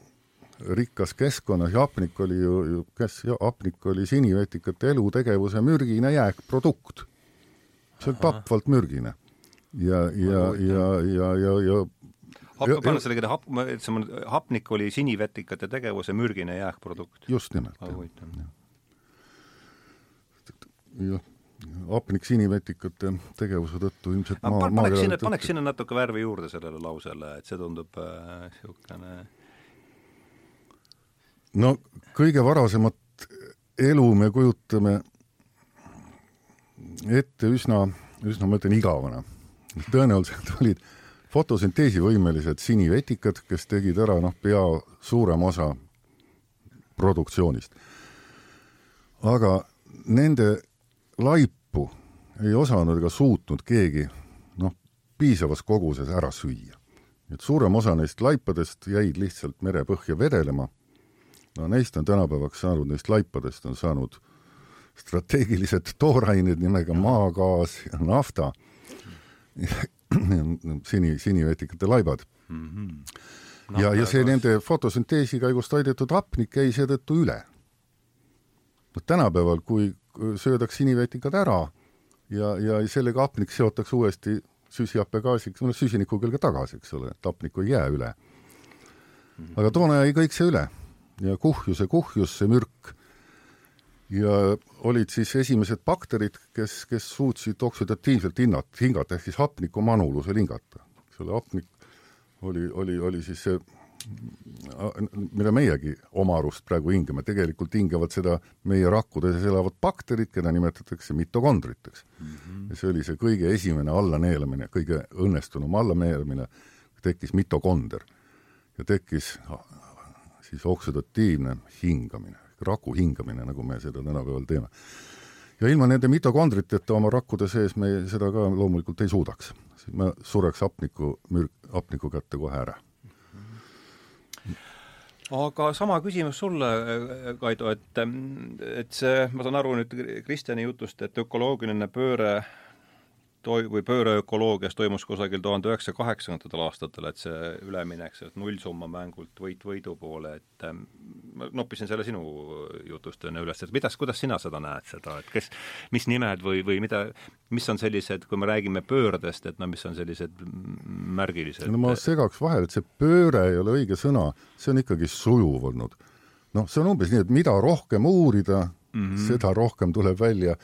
rikkas keskkonnas ja hapnik oli ju, kes, hapnik oli sinivetikate elutegevuse mürgine jääkprodukt. See on tapvalt mürgine. ja, ja, ja, ja, ja, ja hap-, pane selle kirja, hap-, ütlesime, hapnik oli sinivetikate tegevuse mürgine jääkprodukt. just nimelt. jah, hapnik sinivetikate tegevuse tõttu ilmselt maa, paneks sinna, paneks sinna natuke värvi juurde sellele lausele, et see tundub niisugune äh, no kõige varasemat elu me kujutame ette üsna, üsna ma ütlen igavana. tõenäoliselt olid fotosünteesivõimelised sinivetikad, kes tegid ära noh, pea suurema osa produktsioonist. aga nende laipu ei osanud ega suutnud keegi noh, piisavas koguses ära süüa. et suurem osa neist laipadest jäid lihtsalt merepõhja vedelema no neist on tänapäevaks saanud, neist laipadest on saanud strateegilised toorained nimega maagaas ja nafta sini, sinivetikate laibad mm. -hmm. ja, ja see nende fotosünteesi käigust toidetud hapnik jäi seetõttu üle. no tänapäeval, kui söödaks sinivetikad ära ja, ja sellega hapnik seotakse uuesti süsihappegaasiks, no süsiniku külge tagasi, eks ole, et hapnikku ei jää üle. aga toona jäi kõik see üle ja kuhjus ja kuhjus see mürk. Ja olid siis esimesed bakterid, kes, kes suutsid oksüdatiivselt hinnata, hingata, ehk siis hapniku manulusel hingata. selle hapnik oli, oli, oli siis see mida meiegi oma arust praegu hingame, tegelikult hingavad seda meie rakkudes elavad bakterid, keda nimetatakse mitokondriteks mm. -hmm. ja see oli see kõige esimene allaneelamine, kõige õnnestunum allaneelamine, tekkis mitokonder ja tekkis siis oksüdatiivne hingamine, raku hingamine, nagu me seda tänapäeval teeme. ja ilma nende mitokondriteta oma rakkude sees me seda ka loomulikult ei suudaks. me sureks hapniku, hapniku kätte kohe ära aga sama küsimus sulle, Kaido, et, et see, ma saan aru nüüd Kristjani jutust, et ökoloogiline pööre toi-, või pööreökoloogias toimus kusagil tuhande üheksasaja kaheksakümnendatel aastatel, et see üleminek sealt nullsumma mängult võit võidu poole, et ähm, ma noppisin selle sinu jutust enne üles, et kuidas, kuidas sina seda näed, seda, et kes, mis nimed või, või mida, mis on sellised, kui me räägime pöördest, et no mis on sellised märgilised no ma segaks vahele, et see pööre ei ole õige sõna, see on ikkagi sujuv olnud. noh, see on umbes nii, et mida rohkem uurida mm, -hmm. seda rohkem tuleb välja,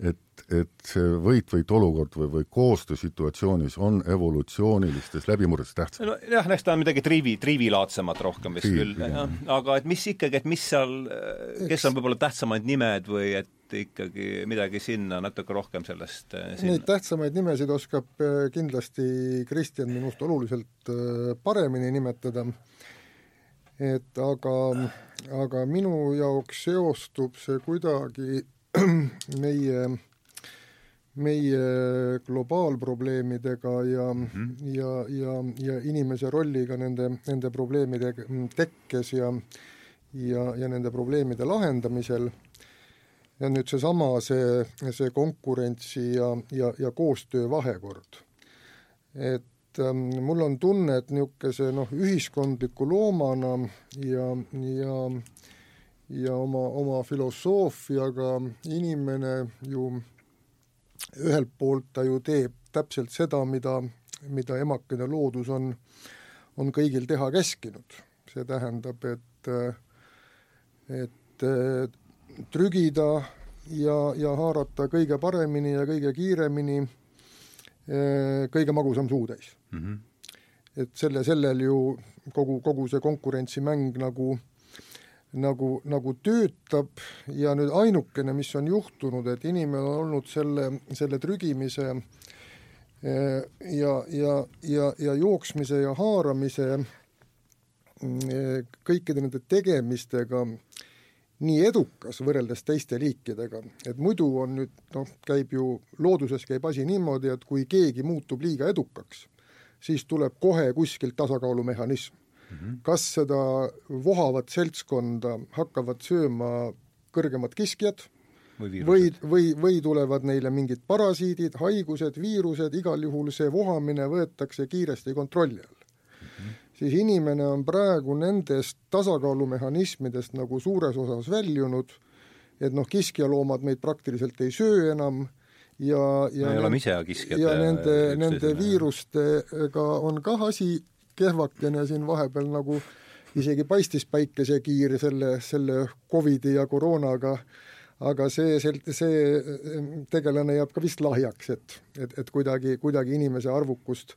et et see võit-võit olukord või, või koostöösituatsioonis on evolutsioonilistes läbimurretes tähtsam. nojah, eks ta on midagi triivi, triivilaadsemat rohkem vist Triiv, küll, jah. aga et mis ikkagi, et mis seal, kes on võib-olla tähtsamad nimed või et ikkagi midagi sinna natuke rohkem sellest eh, sinna. Neid tähtsamaid nimesid oskab eh, kindlasti Kristjan minust oluliselt eh, paremini nimetada, et aga, aga minu jaoks seostub see kuidagi <clears throat> meie meie globaalprobleemidega ja mm, -hmm. ja, ja, ja inimese rolliga nende, nende probleemide tekkes ja ja, ja nende probleemide lahendamisel, ja nüüd seesama, see, see konkurentsi ja, ja, ja koostöö vahekord. et ähm, mul on tunne, et niisuguse noh, ühiskondliku loomana ja, ja ja oma, oma filosoofiaga inimene ju ühelt poolt ta ju teeb täpselt seda, mida, mida emakene loodus on, on kõigil teha käskinud. see tähendab, et, et trügida ja, ja haarata kõige paremini ja kõige kiiremini kõige magusam suutäis mm. -hmm. et selle, sellel ju kogu, kogu see konkurentsimäng nagu nagu, nagu töötab ja nüüd ainukene, mis on juhtunud, et inimene on olnud selle, selle trügimise eh, ja, ja, ja, ja jooksmise ja haaramise eh, kõikide nende tegemistega nii edukas võrreldes teiste liikidega, et muidu on nüüd noh, käib ju, looduses käib asi niimoodi, et kui keegi muutub liiga edukaks, siis tuleb kohe kuskilt tasakaalumehhanism. -hmm. kas seda vohavat seltskonda hakkavad sööma kõrgemad kiskjad või, või, või, või tulevad neile mingid parasiidid, haigused, viirused, igal juhul see vohamine võetakse kiiresti kontrolli all mm. -hmm. siis inimene on praegu nendest tasakaalumehhanismidest nagu suures osas väljunud, et noh, kiskjaloomad meid praktiliselt ei söö enam ja, ja me oleme ise kiskjad. ja nende, nende viirustega on kah asi kehvakene siin vahepeal nagu isegi paistis päikesekiir selle, selle Covidi ja koroonaga aga see, see, see tegelane jääb ka vist lahjaks, et, et, et kuidagi, kuidagi inimese arvukust,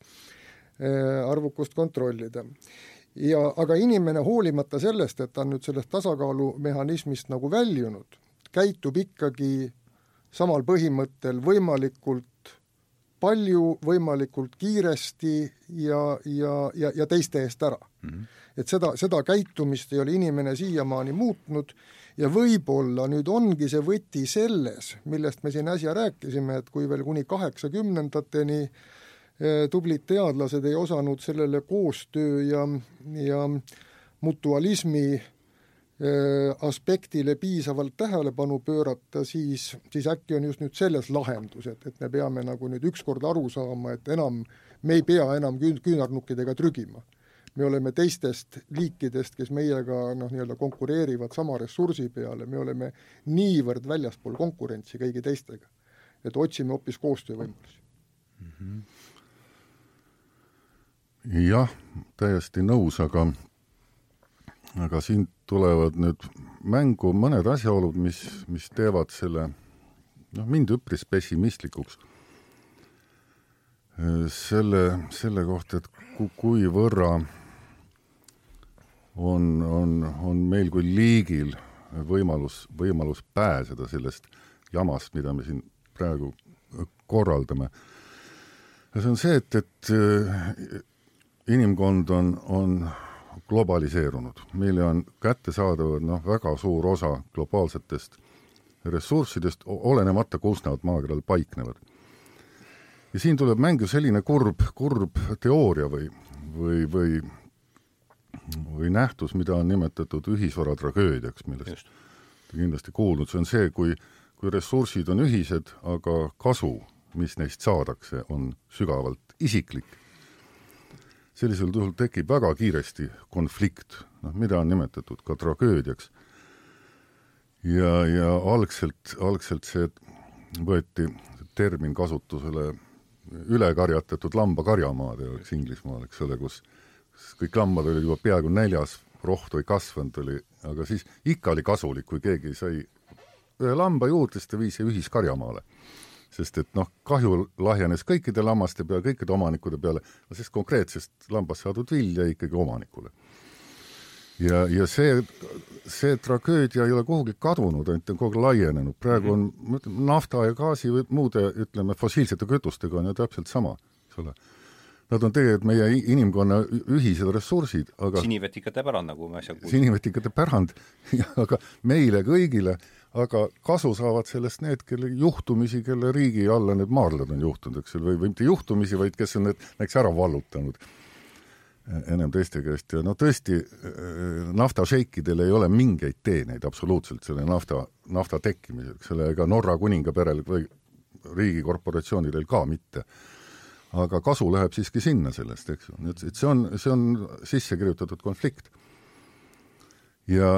äh, arvukust kontrollida. ja aga inimene hoolimata sellest, et ta on nüüd sellest tasakaalumehhanismist nagu väljunud, käitub ikkagi samal põhimõttel võimalikult palju, võimalikult kiiresti ja, ja, ja, ja teiste eest ära mm. -hmm. et seda, seda käitumist ei ole inimene siiamaani muutnud ja võib-olla nüüd ongi see võti selles, millest me siin äsja rääkisime, et kui veel kuni kaheksakümnendateni eh, tublid teadlased ei osanud sellele koostöö ja, ja mutualismi eh, aspektile piisavalt tähelepanu pöörata, siis, siis äkki on just nüüd selles lahendus, et, et me peame nagu nüüd ükskord aru saama, et enam, me ei pea enam küün-, küünarnukkidega trügima me oleme teistest liikidest, kes meiega noh, nii-öelda konkureerivad sama ressursi peale, me oleme niivõrd väljaspool konkurentsi kõigi teistega, et otsime hoopis koostöövõimalusi mm. -hmm. jah, täiesti nõus, aga aga siin tulevad nüüd mängu mõned asjaolud, mis, mis teevad selle noh, mind üpris pessimistlikuks. selle, selle kohta, et ku, kui võrra on, on, on meil kui liigil võimalus, võimalus pääseda sellest jamast, mida me siin praegu korraldame. ja see on see, et, et äh, inimkond on, on globaliseerunud, meile on kättesaadavad noh, väga suur osa globaalsetest ressurssidest, olenemata, kus nad maakeral paiknevad. ja siin tuleb mängu selline kurb, kurb teooria või, või, või või nähtus, mida on nimetatud ühisvara tragöödiaks, millest te kindlasti kuulnud, see on see, kui, kui ressursid on ühised, aga kasu, mis neist saadakse, on sügavalt isiklik. Sellisel juhul tekib väga kiiresti konflikt, noh, mida on nimetatud ka tragöödiaks. ja, ja algselt, algselt see võeti termin kasutusele ülekarjatatud lambakarjamaade oleks Inglismaal, eks ole, kus kõik lambad olid juba peaaegu näljas, rohtu ei kasvanud, oli, aga siis ikka oli kasulik, kui keegi sai ühe lamba juurde, siis ta viis ühiskarjamaale. Sest et noh, kahju lahjenes kõikide lammaste peale, kõikide omanikude peale, sest konkreetsest lambast saadud vill jäi ikkagi omanikule. ja, ja see, see tragöödia ei ole kuhugi kadunud, ainult on kogu aeg laienenud, praegu on nafta ja gaasi või muude, ütleme, fossiilsete kütustega on ju täpselt sama, eks ole Nad on tegelikult meie inimkonna ühised ressursid, aga sinivetikate pärand, nagu me äsja kuulsime. sinivetikate pärand, <laughs> aga meile kõigile, aga kasu saavad sellest need, kelle juhtumisi, kelle riigi alla need maardlad on juhtunud, eks ole, või, või mitte juhtumisi, vaid kes on need näiteks ära vallutanud. Ennem teiste käest. Ja no tõesti, naftašeikidel ei ole mingeid teeneid absoluutselt selle nafta, nafta tekkimiseks, selle ega Norra kuningaperel või riigikorporatsioonidel ka mitte. Aga kasu läheb siiski sinna sellest, eks ju, et, et see on, see on sisse kirjutatud konflikt. ja,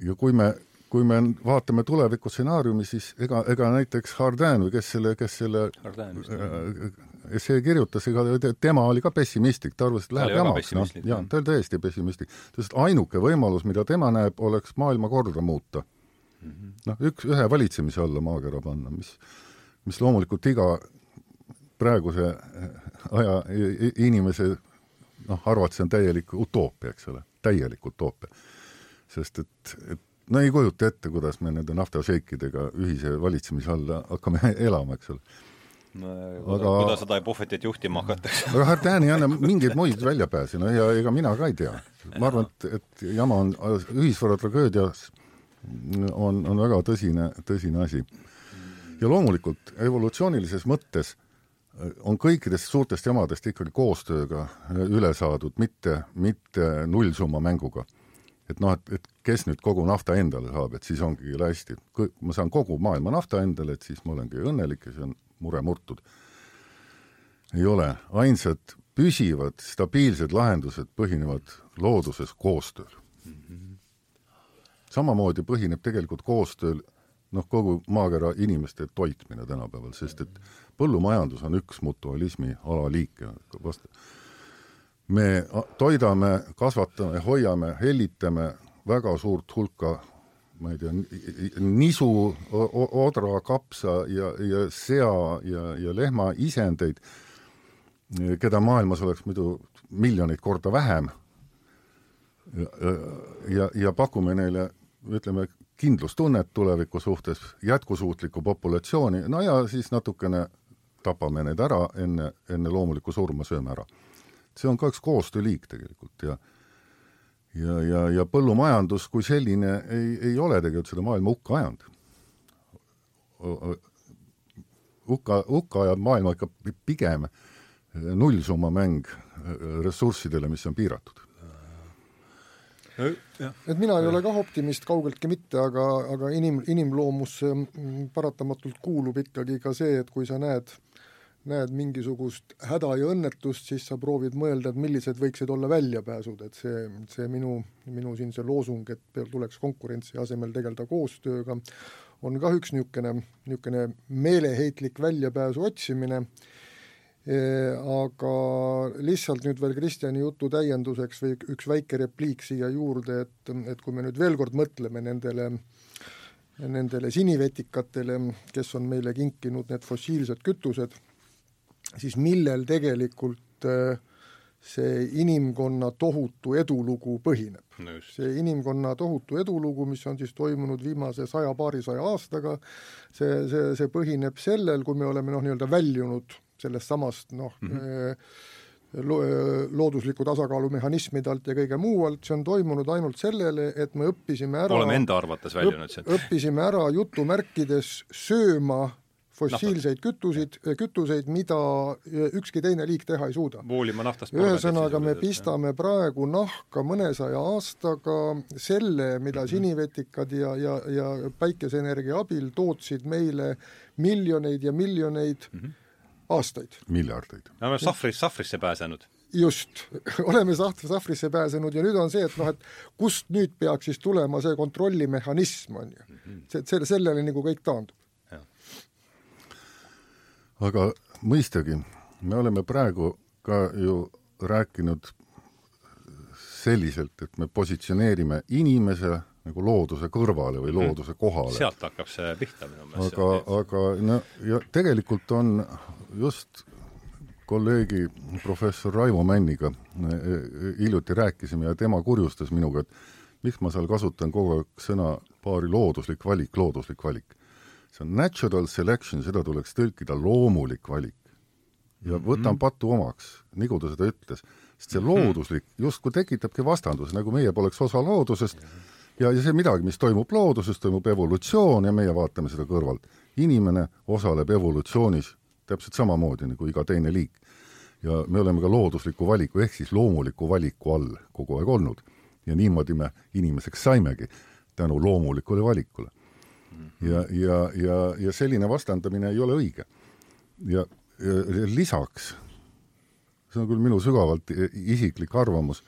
ja kui me, kui me vaatame tulevikustsenaariumi, siis ega, ega näiteks Hardin või kes selle, kes selle äh, essee kirjutas, ega tema oli ka pessimistlik, ta arvas, et läheb jamaks, noh, jaa, ta oli täiesti pessimistlik. sest ainuke võimalus, mida tema näeb, oleks maailmakorda muuta mm -hmm.. noh, üks, ühe valitsemise alla maakera panna, mis, mis loomulikult iga praeguse aja inimese noh, arvates see on täielik utoopia, eks ole, täielik utoopia. sest et, et no ei kujuta ette, kuidas me nende naftašeikidega ühise valitsemise alla hakkame <laughs> elama, eks ole no, aga kuidas seda Buffetit juhtima hakatakse? aga Hardin ei anna mingeid muid väljapääse, no ja ega mina ka ei tea. ma arvan, et, et jama on, ühisvara tragöödias on, on väga tõsine, tõsine asi. ja loomulikult evolutsioonilises mõttes on kõikidest suurtest jamadest ikkagi koostööga üle saadud, mitte, mitte nullsumma mänguga. Et noh, et, et kes nüüd kogu nafta endale saab, et siis ongi jõle hästi. kui ma saan kogu maailma nafta endale, et siis ma olengi õnnelik ja see on mure murtud. ei ole, ainsad püsivad stabiilsed lahendused põhinevad looduses koostööl mm. -hmm. samamoodi põhineb tegelikult koostööl noh, kogu maakera inimeste toitmine tänapäeval, sest et põllumajandus on üks mutualismi alaliike, vast-, me toidame, kasvatame, hoiame, hellitame väga suurt hulka ma ei tea, nisu, odra, kapsa ja, ja sea ja, ja lehma isendeid, keda maailmas oleks muidu miljoneid korda vähem, ja, ja, ja pakume neile, ütleme, kindlustunnet tuleviku suhtes, jätkusuutlikku populatsiooni, no ja siis natukene tapame need ära enne, enne loomulikku surma, sööme ära see on ka üks koostööliik tegelikult ja ja, ja, ja põllumajandus kui selline ei, ei ole tegelikult seda maailma hukka ajanud. hukka, hukka ajab maailma ikka pigem nullsummamäng ressurssidele, mis on piiratud. et mina ei ole kah optimist, kaugeltki mitte, aga, aga inim, inimloomusse paratamatult kuulub ikkagi ka see, et kui sa näed äh, näed mingisugust häda ja õnnetust, siis sa proovid mõelda, et millised võiksid olla väljapääsud, et see, see minu, minu siin see loosung, et tuleks konkurentsi asemel tegeleda koostööga, on kah üks niisugune, niisugune meeleheitlik väljapääsu otsimine. E,, aga lihtsalt nüüd veel Kristjani jutu täienduseks või üks väike repliik siia juurde, et, et kui me nüüd veel kord mõtleme nendele nendele sinivetikatele, kes on meile kinkinud need fossiilsed kütused siis millel tegelikult äh, see inimkonna tohutu edulugu põhineb no. see inimkonna tohutu edulugu, mis on siis toimunud viimase saja-paarisaja aastaga, see, see, see põhineb sellel, kui me oleme noh, nii-öelda väljunud sellest samast noh mm, -hmm lo-, loodusliku tasakaalu mehhanismide alt ja kõige muu alt, see on toimunud ainult sellele, et me õppisime ära oleme enda arvates väljunud sealt. õppisime ära jutumärkides sööma fossiilseid kütuseid, kütuseid, mida ükski teine liik teha ei suuda. voolima naftast ühesõnaga, me pistame praegu nahka mõnesaja aastaga selle, mida mhm. sinivetikad ja, ja, ja päikeseenergia abil tootsid meile miljoneid ja miljoneid mm -hmm. aastaid. miljardeid. me oleme sahvris, sahvrisse pääsenud just, <laughs> oleme saht-, sahvrisse pääsenud ja nüüd on see, et noh, et kust nüüd peaks siis tulema see kontrollimehhanism, on ju. Mhm. see, selle, sellele nagu kõik taandub aga mõistagi, me oleme praegu ka ju rääkinud selliselt, et me positsioneerime inimese nagu looduse kõrvale või mhm. looduse kohale. sealt hakkab see pihta minu meelest. aga, aga no ja tegelikult on just kolleegi professor Raivo Männiga e, e, hiljuti rääkisime ja tema kurjustas minuga, et miks ma seal kasutan kogu aeg sõna paari looduslik valik, looduslik valik see on natural selection, seda tuleks tõlkida loomulik valik. ja mhm. võtan patu omaks, nagu ta seda ütles, sest see mhm. looduslik justkui tekitabki vastanduse, nagu meie poleks osa loodusest ja, ja see midagi, mis toimub looduses, toimub evolutsioon ja meie vaatame seda kõrvalt. inimene osaleb evolutsioonis täpselt samamoodi nagu iga teine liik. ja me oleme ka loodusliku valiku ehk siis loomuliku valiku all kogu aeg olnud. ja niimoodi me inimeseks saimegi, tänu loomulikule valikule ja, ja, ja, ja selline vastandamine ei ole õige. ja, ja lisaks, see on küll minu sügavalt isiklik arvamus,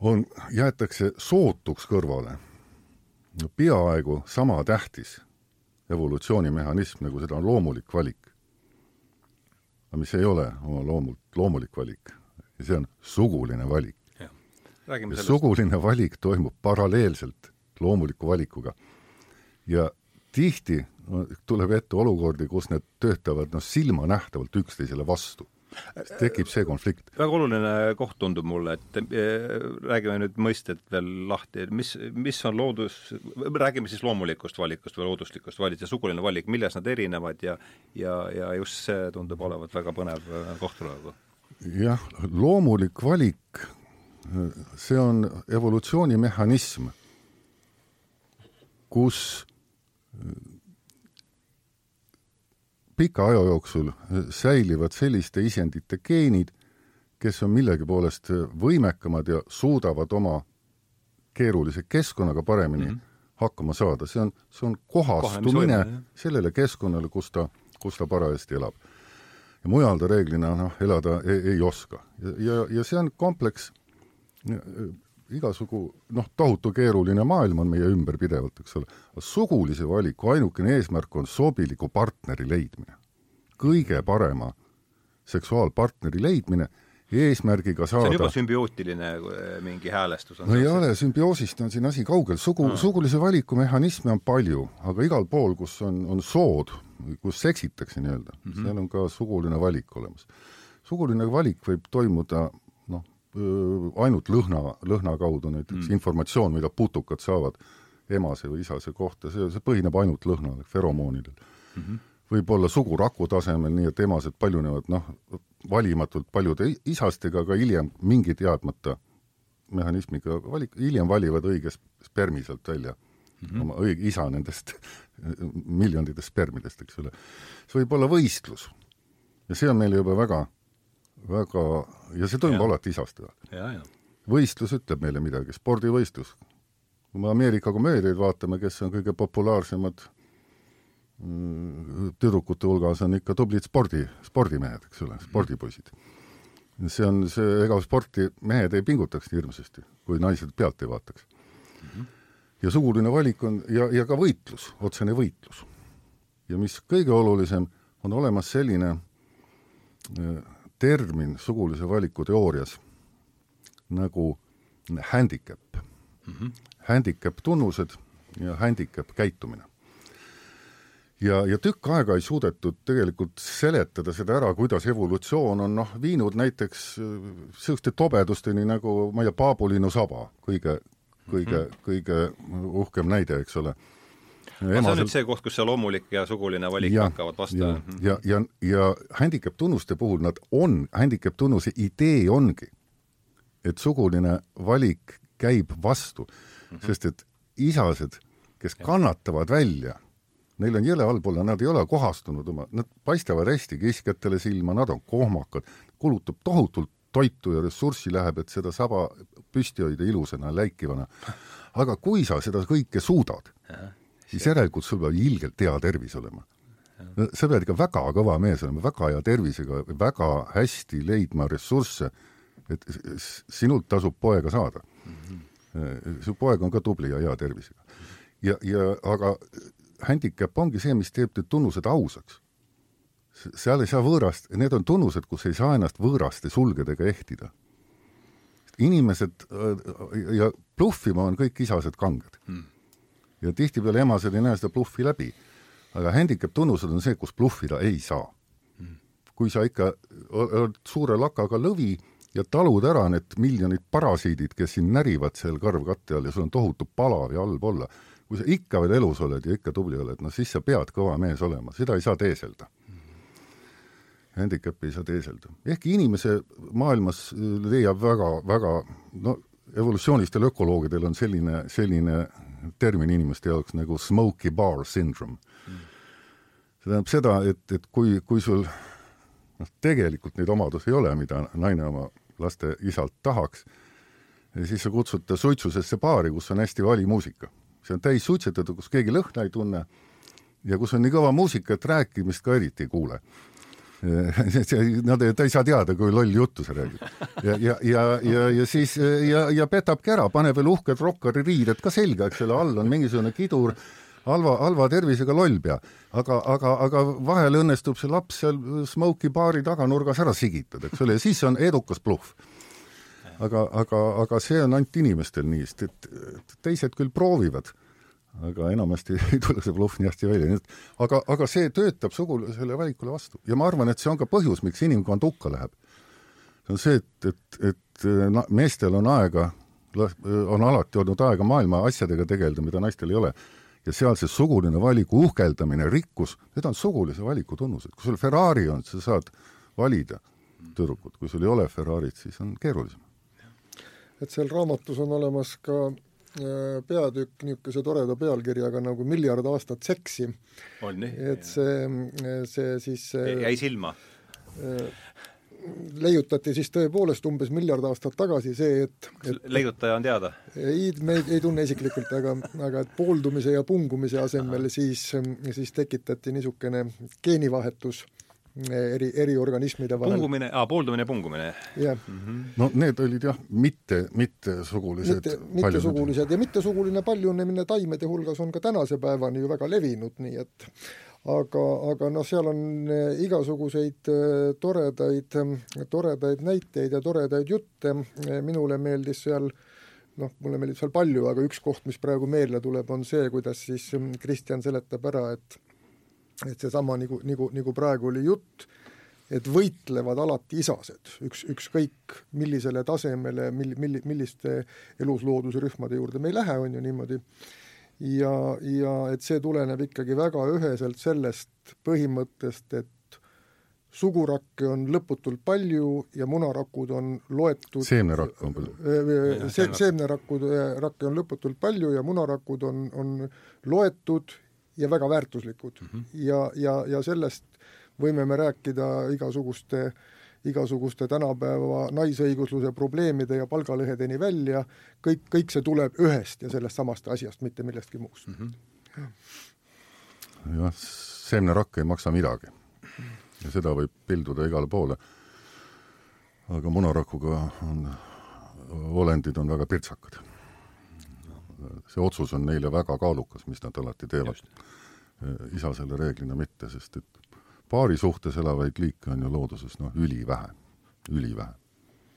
on, jäetakse sootuks kõrvale peaaegu sama tähtis evolutsioonimehhanism, nagu seda on loomulik valik. aga mis ei ole oma loomult loomulik valik ja see on suguline valik. suguline valik toimub paralleelselt loomuliku valikuga ja tihti tuleb ette olukordi, kus need töötavad noh, silmanähtavalt üksteisele vastu tekib see konflikt. väga oluline koht tundub mulle, et eh, räägime nüüd mõisted veel lahti, mis, mis on loodus, räägime siis loomulikust valikust või looduslikust valikust ja suguline valik, milles nad erinevad ja ja, ja just see tundub olevat väga põnev eh, koht praegu. jah, loomulik valik, see on evolutsioonimehhanism, kus pika aja jooksul säilivad selliste isendite geenid, kes on millegi poolest võimekamad ja suudavad oma keerulise keskkonnaga paremini mm -hmm. hakkama saada, see on, see on kohastumine sellele keskkonnale, kus ta, kus ta parajasti elab. ja mujal ta reeglina noh, elada ei, ei oska. ja, ja, ja see on kompleks igasugu noh, tohutu keeruline maailm on meie ümber pidevalt, eks ole, sugulise valiku ainukene eesmärk on sobiliku partneri leidmine. kõige parema seksuaalpartneri leidmine, eesmärgiga saada see on juba sümbiootiline eh, mingi häälestus on no ei ole, sümbioosist on siin asi kaugel, sugu no., sugulise valiku mehhanisme on palju, aga igal pool, kus on, on sood, kus seksitakse nii-öelda mm, -hmm. seal on ka suguline valik olemas. suguline valik võib toimuda ainult lõhna, lõhna kaudu näiteks mm. informatsioon, mida putukad saavad emase või isase kohta, see, see põhineb ainult lõhnal, feromoonidel mm. -hmm. võib-olla suguraku tasemel, nii et emased paljunevad noh, valimatult paljude isastega, aga hiljem mingi teadmata mehhanismiga valik, hiljem valivad õige spermi sealt välja mm, -hmm. oma õige isa nendest <laughs> miljonitest spermidest, eks ole. see võib olla võistlus. ja see on meile juba väga väga, ja see toimub ja. alati isast võistlus ütleb meile midagi, spordivõistlus. kui me Ameerika komöödiaid vaatame, kes on kõige populaarsemad mm, tüdrukute hulgas on ikka tublid spordi, spordimehed, eks ole, spordipoisid. see on see, ega sporti mehed ei pingutaks nii hirmsasti, kui naised pealt ei vaataks mm. -hmm. ja suguline valik on ja, ja ka võitlus, otsene võitlus. ja mis kõige olulisem, on olemas selline äh, termin sugulise valiku teoorias nagu handicap mm. -hmm. Handicap tunnused ja handicap käitumine. ja, ja tükk aega ei suudetud tegelikult seletada seda ära, kuidas evolutsioon on noh, viinud näiteks äh, tobedusteni nagu ma ei tea, paabulinnu saba, kõige, kõige mm, -hmm. kõige uhkem näide, eks ole see on nüüd see koht, kus see loomulik ja suguline valik ja, hakkavad vastu ja, ja, ja, ja handicap tunnuste puhul nad on, handicap tunnuse idee ongi, et suguline valik käib vastu mm, -hmm. sest et isased, kes ja. kannatavad välja, neil on jõle halb olla, nad ei ole kohastunud oma, nad paistavad hästi kiskjatele silma, nad on kohmakad, kulutab tohutult toitu ja ressurssi läheb, et seda saba püsti hoida ilusana, läikivana. aga kui sa seda kõike suudad, siis järelikult sul peab ilgelt hea tervis olema. no sa pead ikka väga kõva mees olema, väga hea tervisega, väga hästi leidma ressursse, et sinult tasub poega saada mm. -hmm. su poeg on ka tubli ja hea tervisega. ja, ja aga handicap ongi see, mis teeb need tunnused ausaks. seal ei saa võõrast, need on tunnused, kus ei saa ennast võõraste sulgedega ehtida. inimesed ja bluffima on kõik isased kanged mm ja tihtipeale emased ei näe seda bluffi läbi. aga handicap tunnused on see, kus bluffida ei saa. kui sa ikka oled suure lakaga lõvi ja talud ära need miljonid parasiidid, kes sind närivad seal karvkatte all ja sul on tohutu palav ja halb olla, kui sa ikka veel elus oled ja ikka tubli oled, no siis sa pead kõva mees olema, seda ei saa teeselda. Handicapi ei saa teeselda. ehkki inimese maailmas leiab väga, väga no evolutsioonilistel ökoloogidel on selline, selline termin inimeste jaoks nagu smoky bar syndrome mm.. see tähendab seda, et, et kui, kui sul noh, tegelikult neid omadusi ei ole, mida naine oma laste isalt tahaks, siis sa kutsud ta suitsusesse baari, kus on hästi vali muusika. see on täis suitsetatud, kus keegi lõhna ei tunne ja kus on nii kõva muusika, et rääkimist ka eriti ei kuule <laughs> Nad, ta ei saa teada, kui loll juttu sa räägid. ja, ja, ja, ja, ja siis ja, ja petabki ära, paneb veel uhked rokkari riided ka selga, eks ole, all on mingisugune kidur, halva, halva tervisega lollpea. aga, aga, aga vahel õnnestub see laps seal Smoky baari taganurgas ära sigitada, eks ole, ja siis on edukas bluff aga, aga, aga see on ainult inimestel nii, sest et teised küll proovivad aga enamasti <laughs> ei tule see bluff nii hästi välja, nii et aga, aga see töötab sugulasele valikule vastu ja ma arvan, et see on ka põhjus, miks inimkond hukka läheb. see on see, et, et, et meestel on aega, on alati olnud aega maailma asjadega tegeleda, mida naistel ei ole. ja seal see suguline valiku uhkeldamine, rikkus, need on sugulise valiku tunnused. kui sul Ferrari on, sa saad valida tüdrukut, kui sul ei ole Ferrarit, siis on keerulisem. et seal raamatus on olemas ka peatükk niisuguse toreda pealkirjaga nagu Miljard aastat seksi. on nii? et see, see siis jäi silma? leiutati siis tõepoolest umbes miljard aastat tagasi see, et, et leiutaja on teada? ei, me ei, ei tunne isiklikult, aga, aga et pooldumise ja pungumise asemel Aha. siis, siis tekitati niisugune geenivahetus eri, eri organismide vahel. pungumine, aa, pooldumine ja pungumine? jah mm. -hmm. no need olid jah, mitte, mittesugulised mitte, mittesugulised ja mittesuguline paljunemine taimede hulgas on ka tänase päevani ju väga levinud, nii et aga, aga noh, seal on eh, igasuguseid eh, toredaid, toredaid näiteid ja toredaid jutte, eh, minule meeldis seal noh, mulle meeldib seal palju, aga üks koht, mis praegu meelde tuleb, on see, kuidas siis mm, Kristjan seletab ära, et et seesama nagu, nagu, nagu praegu oli jutt, et võitlevad alati isased, üks, ükskõik millisele tasemele, mil-, mil-, milliste eluslooduse rühmade juurde me ei lähe, on ju niimoodi, ja, ja et see tuleneb ikkagi väga üheselt sellest põhimõttest, et sugurakke on lõputult palju ja munarakud on loetud seemnerakk on palju. Se-, seemnerakud, rakke on lõputult palju ja munarakud on, on loetud ja väga väärtuslikud mm. -hmm. ja, ja, ja sellest võime me rääkida igasuguste, igasuguste tänapäeva naisõigusluse probleemide ja palgalõhedeni välja, kõik, kõik see tuleb ühest ja sellest samast asjast, mitte millestki muust mm. -hmm. jah, seemnerakk ei maksa midagi. ja seda võib pilduda igale poole. aga munarakuga on, olendid on väga pirtsakad see otsus on neile väga kaalukas, mis nad alati teevad. isasele reeglina mitte, sest et paari suhtes elavaid liike on ju looduses noh, ülivähe, ülivähe.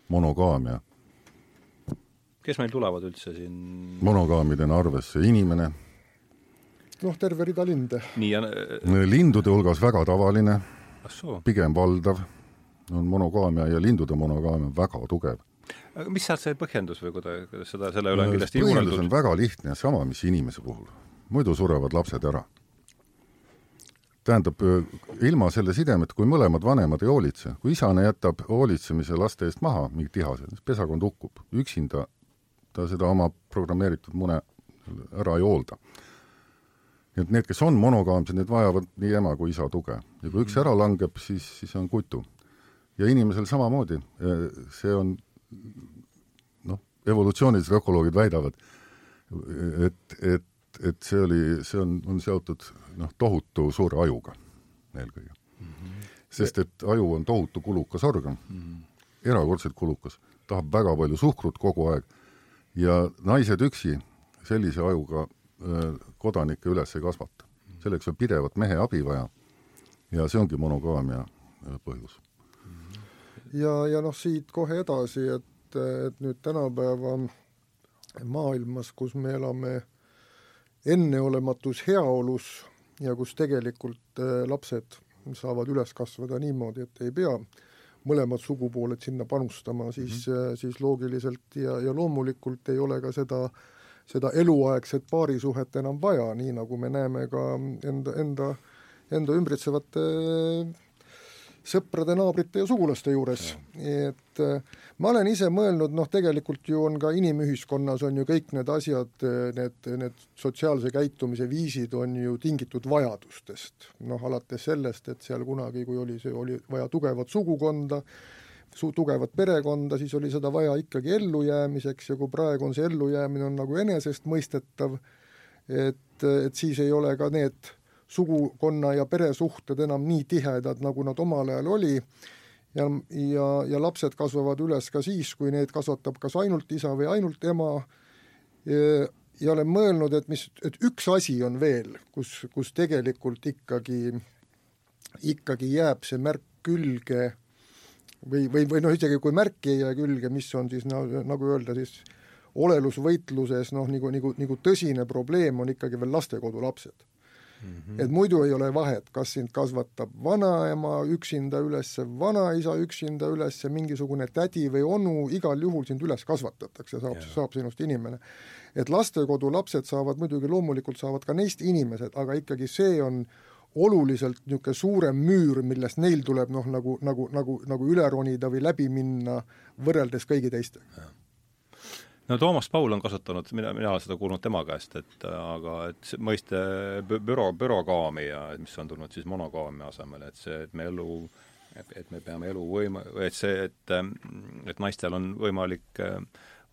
monogaamia. kes meil tulevad üldse siin? monogaamidena arvesse inimene. noh, terve rida linde. nii ja lindude hulgas väga tavaline, pigem valdav, on monogaamia ja lindude monogaamia väga tugev aga mis sealt see põhjendus või kuida-, kuidas seda, selle üle on kindlasti juureldud? põhjendus on väga lihtne, sama, mis inimese puhul. muidu surevad lapsed ära. tähendab, ilma selle sidemeta, kui mõlemad vanemad ei hoolitse, kui isane jätab hoolitsemise laste eest maha mingi tihase, siis pesakond hukkub. üksinda ta seda oma programmeeritud mune ära ei hoolda. nii et need, kes on monogaamsed, need vajavad nii ema kui isa tuge. ja kui üks ära langeb, siis, siis on kutu. ja inimesel samamoodi, see on noh, evolutsioonilised ökoloogid väidavad, et, et, et see oli, see on, on seotud noh, tohutu suure ajuga eelkõige mm. -hmm. sest et aju on tohutu kulukas organ mm, -hmm. erakordselt kulukas, tahab väga palju suhkrut kogu aeg ja naised üksi sellise ajuga kodanikke üles ei kasvata. selleks on pidevat mehe abi vaja ja see ongi monogaamia põhjus ja, ja noh, siit kohe edasi, et, et nüüd tänapäeva maailmas, kus me elame enneolematus heaolus ja kus tegelikult äh, lapsed saavad üles kasvada niimoodi, et ei pea mõlemad sugupooled sinna panustama, siis mm, -hmm. siis loogiliselt ja, ja loomulikult ei ole ka seda, seda eluaegset paarisuhet enam vaja, nii nagu me näeme ka enda, enda, enda ümbritsevate sõprade, naabrite ja sugulaste juures. et äh, ma olen ise mõelnud, noh tegelikult ju on ka inimühiskonnas on ju kõik need asjad, need, need sotsiaalse käitumise viisid on ju tingitud vajadustest. noh, alates sellest, et seal kunagi, kui oli see, oli vaja tugevat sugukonda, su-, tugevat perekonda, siis oli seda vaja ikkagi ellujäämiseks ja kui praegu on see ellujäämine on nagu enesestmõistetav, et, et siis ei ole ka need sugukonna ja peresuhted enam nii tihedad, nagu nad omal ajal oli, ja, ja, ja lapsed kasvavad üles ka siis, kui neid kasvatab kas ainult isa või ainult ema, ja olen mõelnud, et mis, et üks asi on veel, kus, kus tegelikult ikkagi, ikkagi jääb see märk külge või, või, või noh, isegi kui märki ei jää külge, mis on siis no, nagu öelda siis olelusvõitluses noh, nagu, nagu, nagu tõsine probleem on ikkagi veel lastekodulapsed Mm -hmm. et muidu ei ole vahet, kas sind kasvatab vanaema üksinda üles, vanaisa üksinda üles, mingisugune tädi või onu, igal juhul sind üles kasvatatakse, saab, saab sinust inimene. et lastekodu lapsed saavad muidugi, loomulikult saavad ka neist inimesed, aga ikkagi see on oluliselt niisugune suurem müür, millest neil tuleb noh, nagu, nagu, nagu, nagu üle ronida või läbi minna võrreldes kõigi teistega no Toomas Paul on kasutanud, mina, mina olen seda kuulnud tema käest, et aga et see mõiste büro, bürogaami ja mis on tulnud siis monogaamia asemele, et see, et me elu et, me peame elu võima-, et see, et, et naistel on võimalik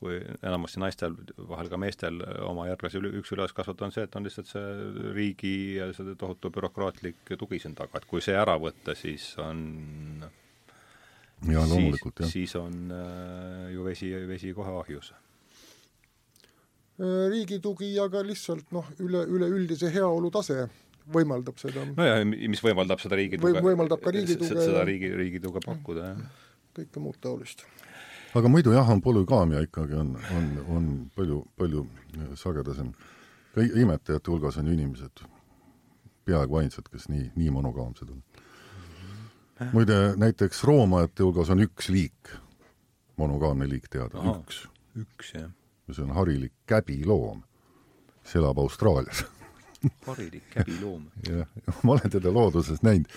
või enamasti naistel, vahel ka meestel oma järglasi üle, üks üles kasvatada, on see, et on lihtsalt see riigi ja see tohutu bürokraatlik tugi siin taga, et kui see ära võtta, siis on ja loomulikult, jah. siis on äh, ju vesi, vesi kohe ahjus riigi tugi ja ka lihtsalt noh, üle, üleüldise heaolu tase võimaldab seda. nojah, mis võimaldab seda riigi tuge Või, võimaldab ka riigi tuge seda riigi, riigi tuge pakkuda, jah. kõike muud taolist. aga muidu jah, on polügaamia ikkagi on, on, on palju, palju sagedasem. ka imetajate hulgas on ju inimesed peaaegu ainsad, kes nii, nii monogaamsed on muide, näiteks roomajate hulgas on üks liik, monogaamne liik teada, üks. üks, jah. See on harilik käbiloom. see elab Austraalias harilik käbiloom <laughs> jah, ma olen teda looduses näinud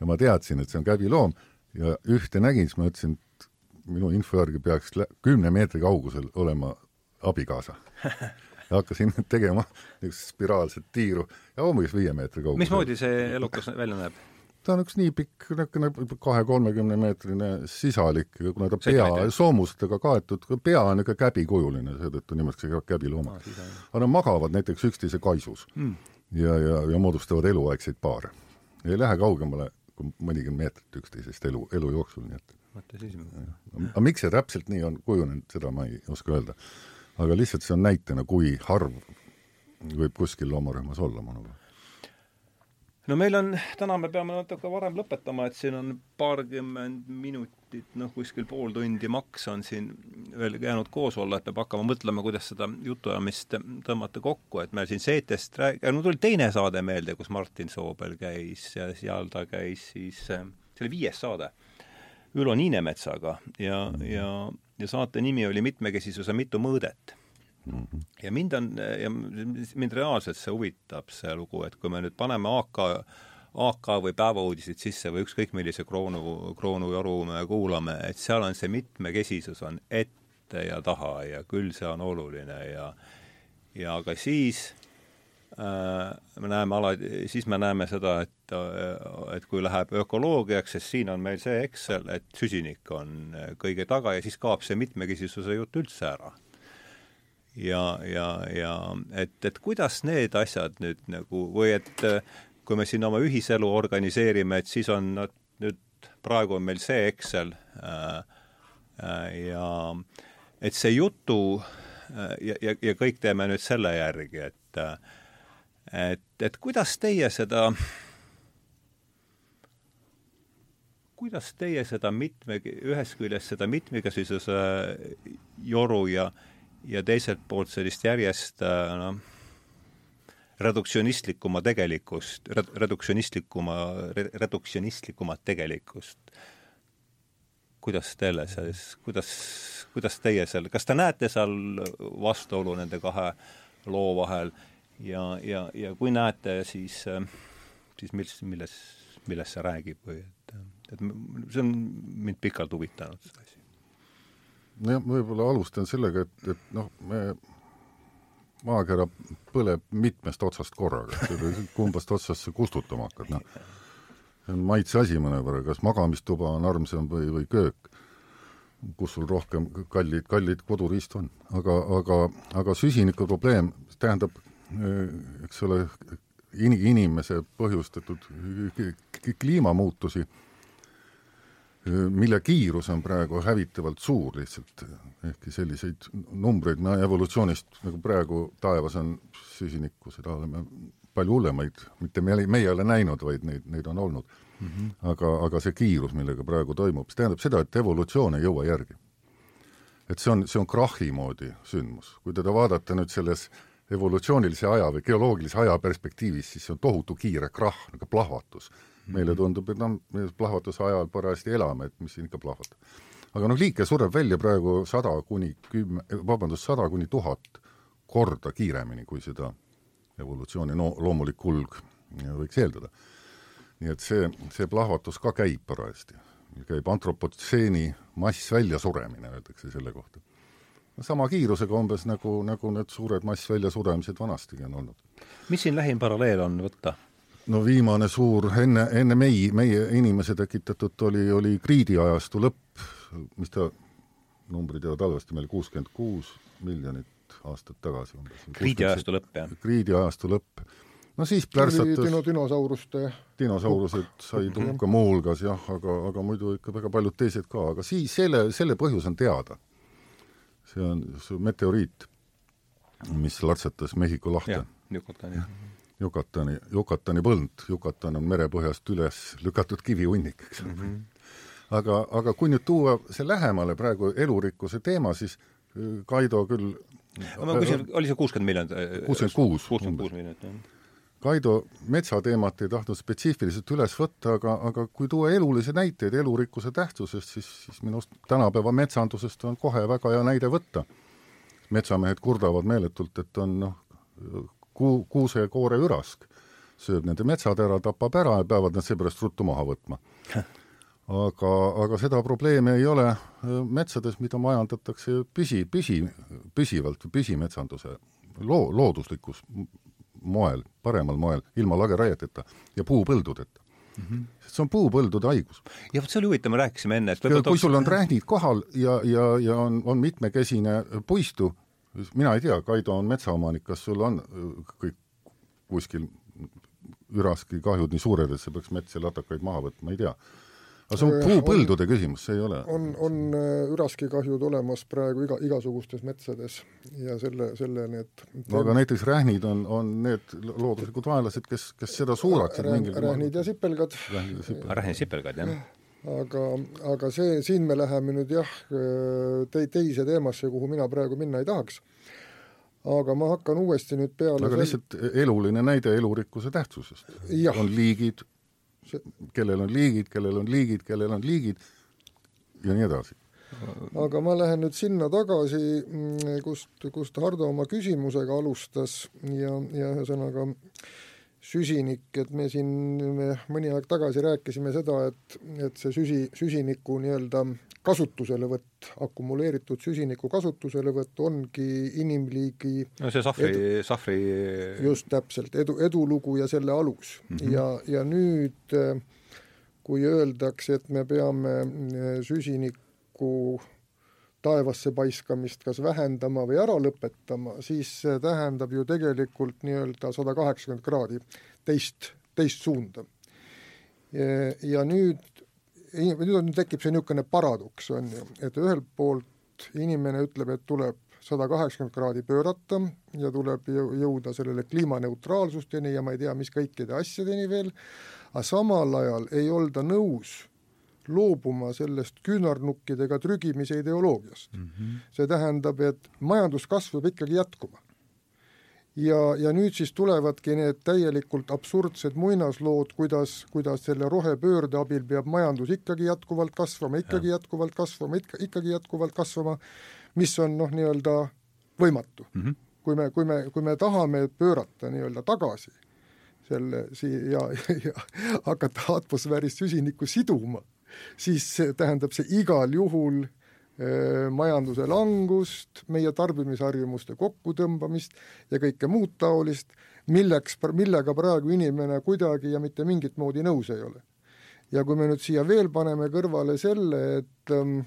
ja ma teadsin, et see on käbiloom ja ühte nägin, siis ma ütlesin, et minu info järgi peaks kümne meetri kaugusel olema abikaasa <laughs> ja hakkasin tegema niisugust spiraalset tiiru ja umbes viie meetri kaugusel. mismoodi see elukas välja näeb? Ta on üks nii pikk, niisugune kahe-kolmekümne meetrine sisalik, kuna ta pea soomustega kaetud, pea on niisugune käbikujuline, seetõttu nimetatakse käbilooma. aga nad magavad näiteks üksteise kaisus mm. ja, ja, ja moodustavad eluaegseid paare. ei lähe kaugemale kui mõnikümmend meetrit üksteisest elu, elu jooksul, nii et siis. aga miks see täpselt nii on kujunenud, seda ma ei oska öelda. aga lihtsalt see on näitena, kui harv võib kuskil loomarühmas olla, ma arvan no meil on, täna me peame natuke varem lõpetama, et siin on paarkümmend minutit, noh, kuskil pool tundi maks on siin veel jäänud koos olla, et peab hakkama mõtlema, kuidas seda jutuajamist tõmmata kokku, et meil siin seetest rääg-, no tuli teine saade meelde, kus Martin Soobel käis ja seal ta käis siis, see oli viies saade, Ülo Niinemetsaga ja, ja, ja saate nimi oli Mitmekesisuse mitu mõõdet Mhm. ja mind on, ja mind reaalselt see huvitab, see lugu, et kui me nüüd paneme AK, AK või päevauudiseid sisse või ükskõik millise kroonu, kroonujoru me kuulame, et seal on see mitmekesisus on ette ja taha ja küll see on oluline ja ja ka siis äh, me näeme alati, siis me näeme seda, et, et kui läheb ökoloogiaks, sest siin on meil see Excel, et süsinik on kõige taga ja siis kaob see mitmekesisuse jutt üldse ära ja, ja, ja et, et kuidas need asjad nüüd nagu või et äh, kui me siin oma ühiselu organiseerime, et siis on no, nüüd praegu on meil see Excel äh, äh, ja et see jutu äh, ja, ja, ja kõik teeme nüüd selle järgi, et et, et kuidas teie seda kuidas teie seda mitme, ühest küljest seda mitmekesisuse joru ja ja teiselt poolt sellist järjest äh, noh, reduktsionistlikuma tegelikkust, reduktsionistlikuma, reduktsionistlikumat tegelikkust. kuidas teile selles, kuidas, kuidas teie seal, kas te näete seal vastuolu nende kahe loo vahel ja, ja, ja kui näete, siis, siis mis, milles, millest see räägib või et, et see on mind pikalt huvitanud, see asi nojah, võib-olla alustan sellega, et, et noh, me maakera põleb mitmest otsast korraga, <laughs> kumbast otsast sa kustutama hakkad, noh. see on maitse asi mõnevõrra, kas magamistuba on armsam või, või köök, kus sul rohkem kallid, kallid koduriist on. aga, aga, aga süsiniku probleem tähendab, eks ole, in-, inimese põhjustatud kliimamuutusi mille kiirus on praegu hävitavalt suur lihtsalt, ehkki selliseid numbreid me evolutsioonist nagu praegu taevas on süsinikku, seda oleme palju hullemaid, mitte me, meie ei ole näinud, vaid neid, neid on olnud mm. -hmm. aga, aga see kiirus, millega praegu toimub, see tähendab seda, et evolutsioon ei jõua järgi. et see on, see on krahhi moodi sündmus, kui teda vaadata nüüd selles evolutsioonilise aja või geoloogilise aja perspektiivis, siis see on tohutu kiire krahh, nagu plahvatus meile tundub, et noh, me plahvatuse ajal parajasti elame, et mis siin ikka plahvatab. aga noh, liike sureb välja praegu sada kuni kümme, vabandust, sada kuni tuhat korda kiiremini, kui seda evolutsiooni no loomulik kulg võiks eeldada. nii et see, see plahvatus ka käib parajasti. käib antropotseeni massväljasuremine, öeldakse selle kohta. sama kiirusega umbes nagu, nagu need suured massväljasuremised vanastigi on olnud. mis siin lähim paralleel on võtta? No viimane suur, enne, enne mei, meie inimese tekitatud oli, oli Kriidi ajastu lõpp, mis ta, numbrid jäävad halvasti meile, kuuskümmend kuus miljonit aastat tagasi umbes. Kriidi ajastu lõpp, jah? Kriidi ajastu lõpp. no siis plärtsatas dino, dinosauruste dinosaurused said hukka muuhulgas jah, aga, aga muidu ikka väga paljud teised ka, aga siis selle, selle põhjus on teada. see on see meteoriit, mis latsatas Mehhiko lahte. Yucatani. Yucatani, Yucatani põld, Yucatan on merepõhjast üles lükatud kivihunnik, eks mm. -hmm. aga, aga kui nüüd tuua see lähemale praegu elurikkuse teema, siis äh, Kaido küll ma küsin, oli see kuuskümmend miljonit? Äh, kuuskümmend kuus. kuuskümmend kuus miljonit, jah. Kaido metsateemat ei tahtnud spetsiifiliselt üles võtta, aga, aga kui tuua elulisi näiteid elurikkuse tähtsusest, siis, siis minu arust tänapäeva metsandusest on kohe väga hea näide võtta. metsamehed kurdavad meeletult, et on noh, kuu, kuusekoore ürask sööb nende metsad ära, tapab ära ja peavad nad seepärast ruttu maha võtma. <laughs> aga, aga seda probleemi ei ole äh, metsades, mida majandatakse püsi, püsi, püsivalt, püsimetsanduse loo-, looduslikus moel, paremal moel, ilma lageraieteta ja puupõldudeta mm. -hmm. see on puupõldude haigus. ja vot see oli huvitav, me rääkisime enne, et kui sul on rähnid kohal ja, ja, ja on, on mitmekesine puistu, mina ei tea, Kaido on metsaomanik, kas sul on äh, kõik kuskil üraski kahjud nii suured, et sa peaks metsa latakaid maha võtma, ei tea. aga see on äh, puupõldude küsimus, see ei ole on, on äh, üraskikahjud olemas praegu iga, igasugustes metsades ja selle, selle need no aga näiteks rähnid on, on need looduslikud vaenlased, kes, kes seda suunaksid Rähn, rähnid ja sipelgad. rähnid ja sipelgad, jah aga, aga see, siin me läheme nüüd jah, te-, teise teemasse, kuhu mina praegu minna ei tahaks. aga ma hakkan uuesti nüüd peale aga lihtsalt eluline näide elurikkuse tähtsusest. on liigid, kellel on liigid, kellel on liigid, kellel on liigid ja nii edasi aga ma lähen nüüd sinna tagasi, mm, kust, kust Hardo oma küsimusega alustas ja, ja ühesõnaga äh, süsinik, et me siin me mõni aeg tagasi rääkisime seda, et, et see süsi, süsiniku nii-öelda kasutuselevõtt, akumuleeritud süsiniku kasutuselevõtt ongi inimliigi no see Sahvri Sahvri just täpselt, edu, edulugu ja selle alus mm. -hmm. ja, ja nüüd kui öeldakse, et me peame süsiniku taevasse paiskamist kas vähendama või ära lõpetama, siis see tähendab ju tegelikult nii-öelda sada kaheksakümmend kraadi teist, teist suunda. ja nüüd, nüüd on, tekib see niisugune paradoks, on ju, et ühelt poolt inimene ütleb, et tuleb sada kaheksakümmend kraadi pöörata ja tuleb jõuda sellele kliimaneutraalsusteni ja ma ei tea, mis kõikide asjadeni veel, aga samal ajal ei olda nõus loobuma sellest küünarnukkidega trügimise ideoloogiast mm. -hmm. see tähendab, et majanduskasv peab ikkagi jätkuma. ja, ja nüüd siis tulevadki need täielikult absurdsed muinaslood, kuidas, kuidas selle rohepöörde abil peab majandus ikkagi jätkuvalt kasvama, ikkagi ja. jätkuvalt kasvama, ikka, ikkagi jätkuvalt kasvama, mis on noh, nii-öelda võimatu mm. -hmm. kui me, kui me, kui me tahame pöörata nii-öelda tagasi selle siia ja, ja hakata atmosfääris süsinikku siduma siis tähendab see igal juhul majanduse langust, meie tarbimisharjumuste kokkutõmbamist ja kõike muud taolist, milleks, millega praegu inimene kuidagi ja mitte mingit moodi nõus ei ole. ja kui me nüüd siia veel paneme kõrvale selle, et ähm,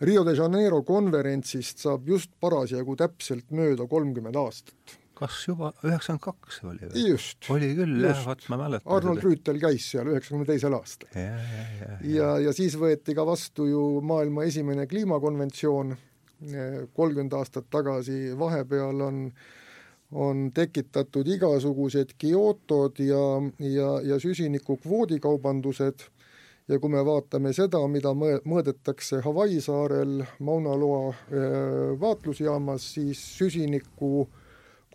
Rio de Janeiro konverentsist saab just parasjagu täpselt mööda kolmkümmend aastat kas juba üheksakümmend kaks oli või? oli küll jah, vot ma mäletan. Arnold Rüütel käis seal üheksakümne teisel aastal. ja, ja, ja, ja, ja siis võeti ka vastu ju maailma esimene kliimakonventsioon kolmkümmend aastat tagasi, vahepeal on on tekitatud igasugused Kyotod ja, ja, ja süsinikukvoodi kaubandused ja kui me vaatame seda, mida mõõdetakse Hawaii saarel Mauna Loa vaatlusjaamas, siis süsiniku äh,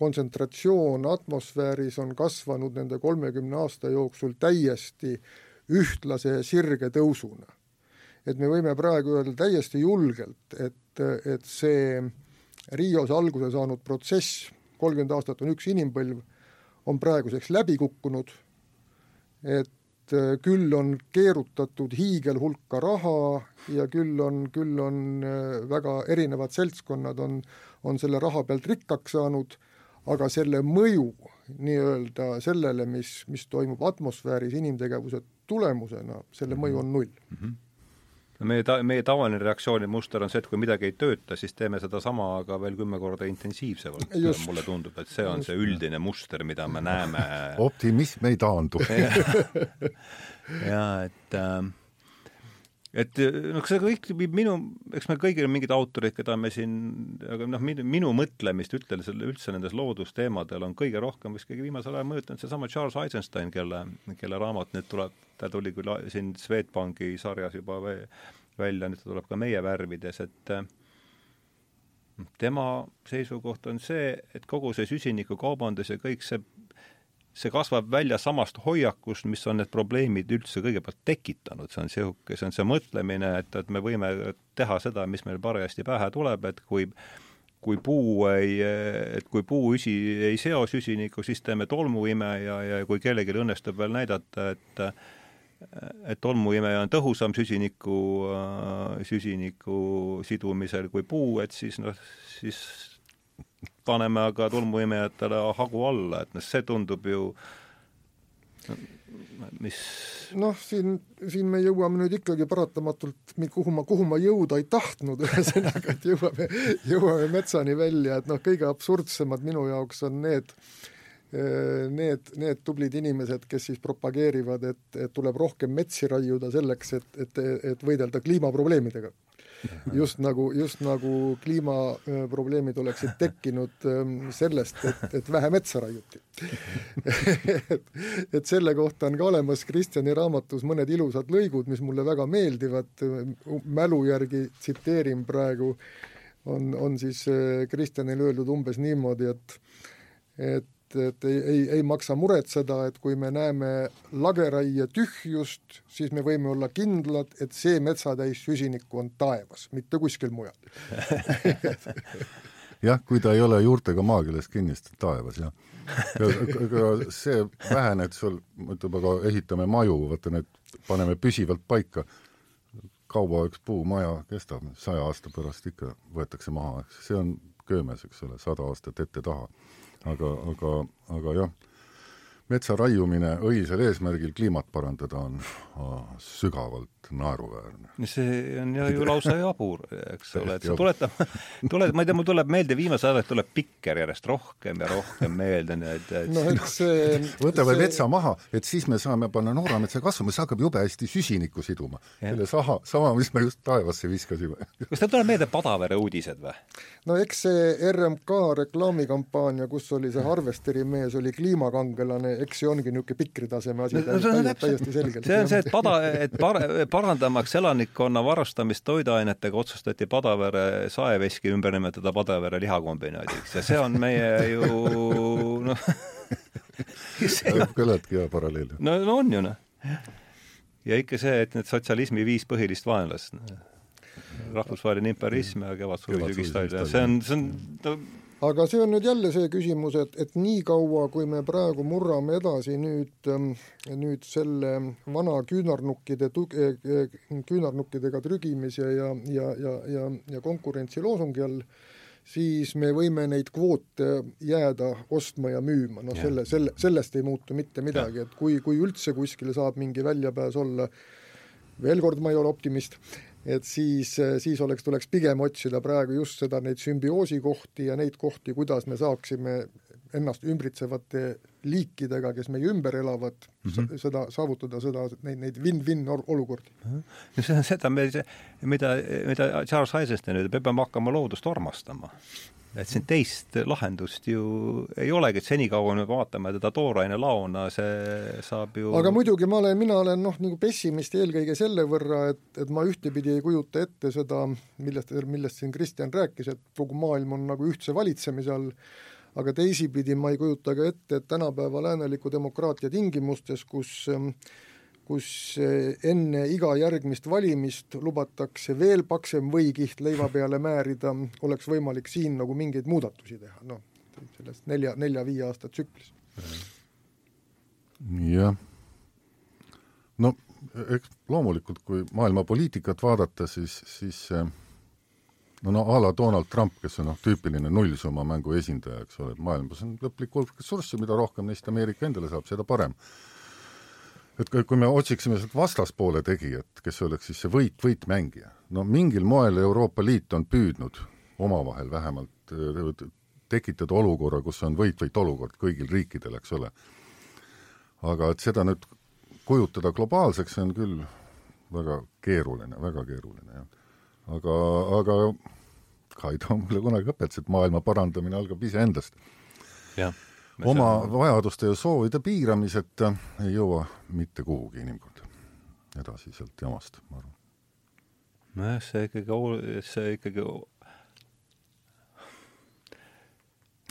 kontsentratsioon atmosfääris on kasvanud nende kolmekümne aasta jooksul täiesti ühtlase sirge tõusuna. et me võime praegu öelda täiesti julgelt, et, et see Rios alguse saanud protsess, kolmkümmend aastat on üks inimpõlv, on praeguseks läbi kukkunud, et küll on keerutatud hiigelhulka raha ja küll on, küll on väga erinevad seltskonnad on, on selle raha pealt rikkaks saanud aga selle mõju nii-öelda sellele, mis, mis toimub atmosfääris inimtegevuse tulemusena, selle mõju on null. Mm. -hmm no meie ta-, meie tavaline reaktsioonimuster on see, et kui midagi ei tööta, siis teeme sedasama, aga veel kümme korda intensiivsemalt. mulle tundub, et see on see üldine muster, mida me näeme. <laughs> Optimism ei taandu. <laughs> Jaa, et äh, et noh, see kõik viib minu, eks meil kõigil on mingid autorid, keda me siin, aga noh, minu, mõtlemist ütle, selle üldse nendes loodusteemadel on kõige rohkem vist kõige viimasel ajal mõjutanud seesama Charles Eisenstein, kelle, kelle raamat nüüd tuleb, ta tuli küll siin Swedbanki sarjas juba välja, nüüd ta tuleb ka meie värvides, et tema seisukoht on see, et kogu see süsinikukaubandus ja kõik see see kasvab välja samast hoiakust, mis on need probleemid üldse kõigepealt tekitanud, see on niisugune, see on see mõtlemine, et, et me võime teha seda, mis meil parajasti pähe tuleb, et kui kui puu ei, et kui puuüsi ei seo süsinikku, siis teeme tolmuime ja, ja kui kellelgi õnnestub veel näidata, et et tolmuimeja on tõhusam süsiniku, süsiniku sidumisel kui puu, et siis noh, siis paneme aga tolmuimejatele hagu alla, et noh, see tundub ju mis noh, siin, siin me jõuame nüüd ikkagi paratamatult, kuhu ma, kuhu ma jõuda ei tahtnud, <laughs> ühesõnaga, et jõuame, jõuame metsani välja, et noh, kõige absurdsemad minu jaoks on need Need, need tublid inimesed, kes siis propageerivad, et, et tuleb rohkem metsi raiuda selleks, et, et, et võidelda kliimaprobleemidega just nagu, just nagu kliimaprobleemid oleksid tekkinud ähm, sellest, et, et vähe metsa raiuti. <laughs> Et, et selle kohta on ka olemas Kristjani raamatus mõned ilusad lõigud, mis mulle väga meeldivad, mälu järgi tsiteerin praegu, on, on siis äh, Kristjanil öeldud umbes niimoodi, et et et ei, ei, ei maksa muretseda, et kui me näeme lageraie tühjust, siis me võime olla kindlad, et see metsatäis süsinikku on taevas, mitte kuskil mujal. <laughs> Jah, kui ta ei ole juurtega maakeeles kinnistatud taevas, jah. see vähene, et sul, ütleme, aga ehitame maju, vaata need paneme püsivalt paika, kaua üks puumaja kestab, saja aasta pärast ikka võetakse maha, eks. See on köömes, eks ole, sada aastat ette-taha aga, aga, aga jah, metsa raiumine õilsal eesmärgil kliimat parandada on sügavalt naeruväärne. see on ju lausa jabur, eks ole, et see tuletab, tuleb, ma ei tea, mul tuleb meelde, viimasel ajal tuleb pikker järjest rohkem ja rohkem meelde, nii et, et no eks <laughs> see võtame see... metsa maha, et siis me saame panna noorametsa kasvama, see hakkab jube hästi süsinikku siduma. selle saha, sama, mis me just taevasse viskasime. <laughs> kas teil tuleb meelde Padavere uudised või? no eks see RMK reklaamikampaania, kus oli see Harvesteri mees, oli kliimakangelane, eks see ongi niisugune pikri taseme asi no, täiesti, täiesti selgelt. see on see, et pada, et par-, <laughs> parandamaks elanikkonna varustamist toiduainetega, otsustati Padavere saeveski ümber nimetada Padavere lihakombinaadiks ja see on meie ju noh kõladki hea paralleel. no, no on ju noh. ja ikka see, et need sotsialismi viis põhilist vaenlast, rahvusvaheline imperialism ja kevad-suvi sügistalv ja see on, see on no, aga see on nüüd jälle see küsimus, et, et niikaua, kui me praegu murrame edasi nüüd, ähm, nüüd selle vana küünarnukkide tuge, küünarnukkidega trügimise ja, ja, ja, ja, ja konkurentsi loosungi all, siis me võime neid kvoote jääda ostma ja müüma, noh selle, selle, sellest ei muutu mitte midagi, et kui, kui üldse kuskil saab mingi väljapääs olla, veel kord, ma ei ole optimist, et siis, siis oleks, tuleks pigem otsida praegu just seda, neid sümbioosi kohti ja neid kohti, kuidas me saaksime ennast ümbritsevate liikidega, kes meie ümber elavad mm, -hmm. seda, saavutada seda, neid, neid win-win olukordi. no see on seda, mida, mida Charles Eisenstein ütleb, me peame hakkama loodust armastama et siin teist lahendust ju ei olegi, et senikaua me vaatame teda tooraine laona, see saab ju aga muidugi ma olen, mina olen noh, nagu pessimist eelkõige selle võrra, et, et ma ühtepidi ei kujuta ette seda, millest, millest siin Kristjan rääkis, et kogu maailm on nagu ühtse valitsemise all, aga teisipidi ma ei kujuta ka ette, et tänapäeva lääneliku demokraatia tingimustes, kus äh, kus eh, enne iga järgmist valimist lubatakse veel paksem võikiht leiva peale määrida, oleks võimalik siin nagu mingeid muudatusi teha, noh, selles nelja, nelja-viie aasta tsüklis. jah. no eks loomulikult, kui maailma poliitikat vaadata, siis, siis no no a la Donald Trump, kes on noh, tüüpiline nullsumma mängu esindaja, eks ole, et maailmas on lõplik hulk ressurssi, mida rohkem neist Ameerika endale saab, seda parem. Et kui, me otsiksime sealt vastaspoole tegijat, kes oleks siis see võit, võitmängija, no mingil moel Euroopa Liit on püüdnud omavahel vähemalt äh, tekitada olukorra, kus on võit-võit olukord kõigil riikidel, eks ole. aga et seda nüüd kujutada globaalseks, see on küll väga keeruline, väga keeruline, jah aga, aga Kaido mulle kunagi õpetas, et maailma parandamine algab iseendast. Oma seda... vajaduste ja soovide piiramiseta ei jõua mitte kuhugi inimkond edasi sealt jamast, ma arvan. nojah, see ikkagi, see ikkagi